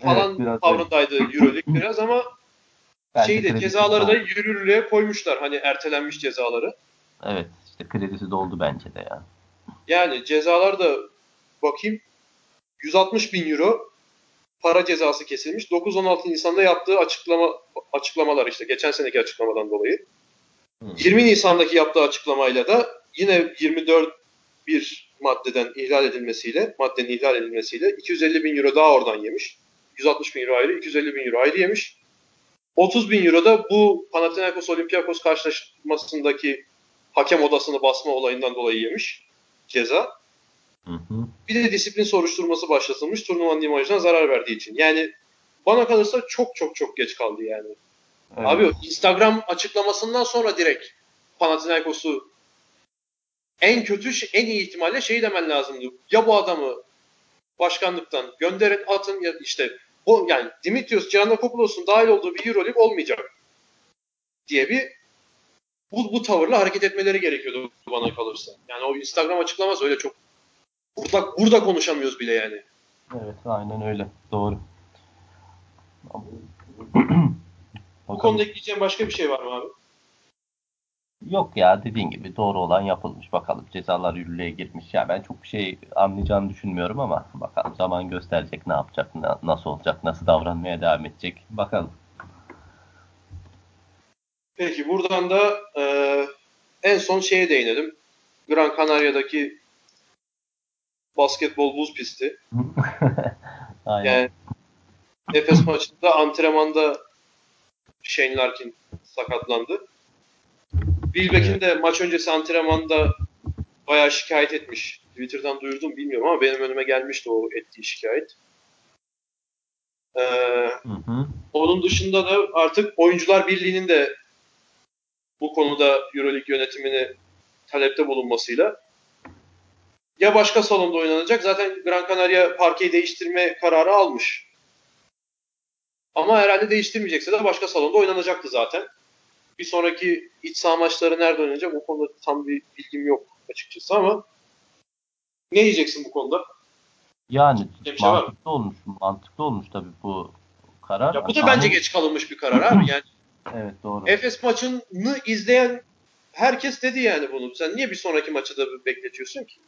falan Evet, biraz tavrındaydı Euroleague biraz ama Bence şeyi de cezaları da yürürlüğe koymuşlar. Hani ertelenmiş cezaları. Evet işte kredisi doldu bence de ya. Yani cezalar da bakayım 160 bin euro para cezası kesilmiş. 9-16 Nisan'da yaptığı açıklama açıklamalar işte geçen seneki açıklamadan dolayı. Hı. 20 Nisan'daki yaptığı açıklamayla da yine 24 bir maddeden ihlal edilmesiyle, maddenin ihlal edilmesiyle 250 bin euro daha oradan yemiş. 160 bin euro ayrı, 250 bin euro ayrı yemiş. 30 bin euro da bu Panathinaikos Olympiakos karşılaşmasındaki hakem odasını basma olayından dolayı yemiş ceza. Hı hı. Bir de disiplin soruşturması başlatılmış turnuvanın imajına zarar verdiği için. Yani bana kalırsa çok çok çok geç kaldı yani. Evet. Abi Instagram açıklamasından sonra direkt Panathinaikos'u en kötü şey- en iyi ihtimalle şey demen lazımdı. Ya bu adamı başkanlıktan gönderin atın ya işte o yani Dimitrios Giannakopoulos'un dahil olduğu bir Euroleague olmayacak diye bir bu, bu tavırla hareket etmeleri gerekiyordu bana kalırsa. Yani o Instagram açıklaması öyle çok burada, burada konuşamıyoruz bile yani. Evet aynen öyle. Doğru. Bu konuda ekleyeceğim başka bir şey var mı abi? Yok ya dediğin gibi doğru olan yapılmış. Bakalım cezalar yürürlüğe girmiş. Ya ben çok bir şey anlayacağını düşünmüyorum ama bakalım zaman gösterecek ne yapacak, na- nasıl olacak, nasıl davranmaya devam edecek. Bakalım. Peki buradan da e, en son şeye değinelim. Gran Canaria'daki basketbol buz pisti. Aynen. Yani Efes maçında antrenmanda Shane Larkin sakatlandı. Wilbeck'in de maç öncesi antrenmanda bayağı şikayet etmiş. Twitter'dan duyurdum bilmiyorum ama benim önüme gelmişti o ettiği şikayet. Ee, Hı hı. onun dışında da artık Oyuncular Birliği'nin de bu konuda Euroleague yönetimini talepte bulunmasıyla ya başka salonda oynanacak. Zaten Gran Canaria parkeyi değiştirme kararı almış. Ama herhalde değiştirmeyecekse de başka salonda oynanacaktı zaten. Bir sonraki iç saha maçları nerede oynanacak o konuda tam bir bilgim yok açıkçası ama ne diyeceksin bu konuda? Yani Bir şey var mantıklı olmuş. Mantıklı olmuş tabii bu karar. Ya bu da Ama- bence geç kalınmış bir karar abi. Yani Evet doğru. Efes maçını izleyen herkes dedi yani bunu. Sen niye bir sonraki maçı da bekletiyorsun ki?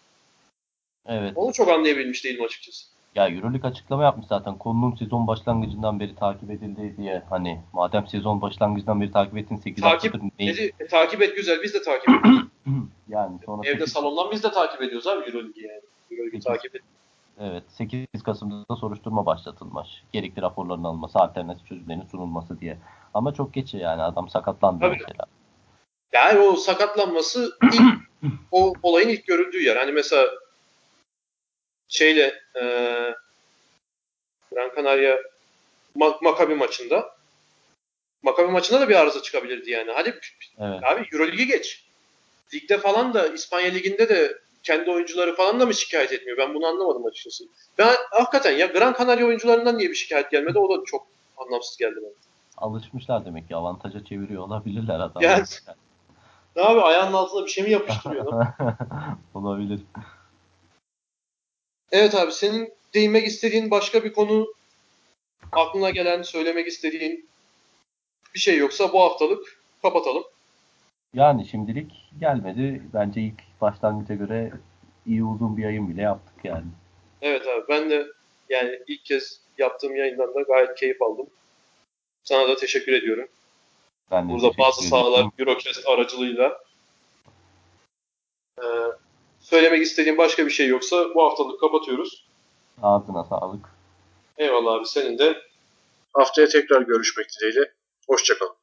Evet. Onu çok anlayabilmiş değilim açıkçası. Ya Euroleague açıklama yapmış zaten. Konunun sezon başlangıcından beri takip edildiği diye. Hani madem sezon başlangıcından beri takip ettin 8 Takip haftadır ne? Dedi, e, takip et güzel biz de takip ediyoruz. Yani sonra Evde sekiz- salondan biz de takip ediyoruz abi Euroleague'i yani. Euroleague'i takip et. Evet 8 Kasım'da da soruşturma başlatılmış. Gerekli raporların alınması, alternatif çözümlerin sunulması diye. Ama çok geç yani adam sakatlandı Tabii. mesela. Yani o sakatlanması ilk o olayın ilk görüldüğü yer. Hani mesela şeyle e, Gran Canaria Ma- Maccabi maçında Maccabi maçında da bir arıza çıkabilirdi yani. Hadi Evet. abi Euroligi geç. Ligde falan da İspanya Ligi'nde de kendi oyuncuları falan da mı şikayet etmiyor? Ben bunu anlamadım açıkçası. Ben hakikaten ya Gran Canaria oyuncularından niye bir şikayet gelmedi? O da çok anlamsız geldi bana. Alışmışlar demek ki avantaja çeviriyor olabilirler adamlar. Yani- Ne abi ayağının altına bir şey mi yapıştırıyor? Olabilir. Evet abi senin değinmek istediğin başka bir konu aklına gelen, söylemek istediğin bir şey yoksa bu haftalık kapatalım. Yani şimdilik gelmedi. Bence ilk başlangıca göre iyi uzun bir yayın bile yaptık yani. Evet abi ben de yani ilk kez yaptığım yayından da gayet keyif aldım. Sana da teşekkür ediyorum. Ben de Burada bazı sahalar Eurocast aracılığıyla. Ee, söylemek istediğin başka bir şey yoksa bu haftalık kapatıyoruz. Ağzına sağlık. Eyvallah abi senin de. Haftaya tekrar görüşmek dileğiyle. Hoşçakalın.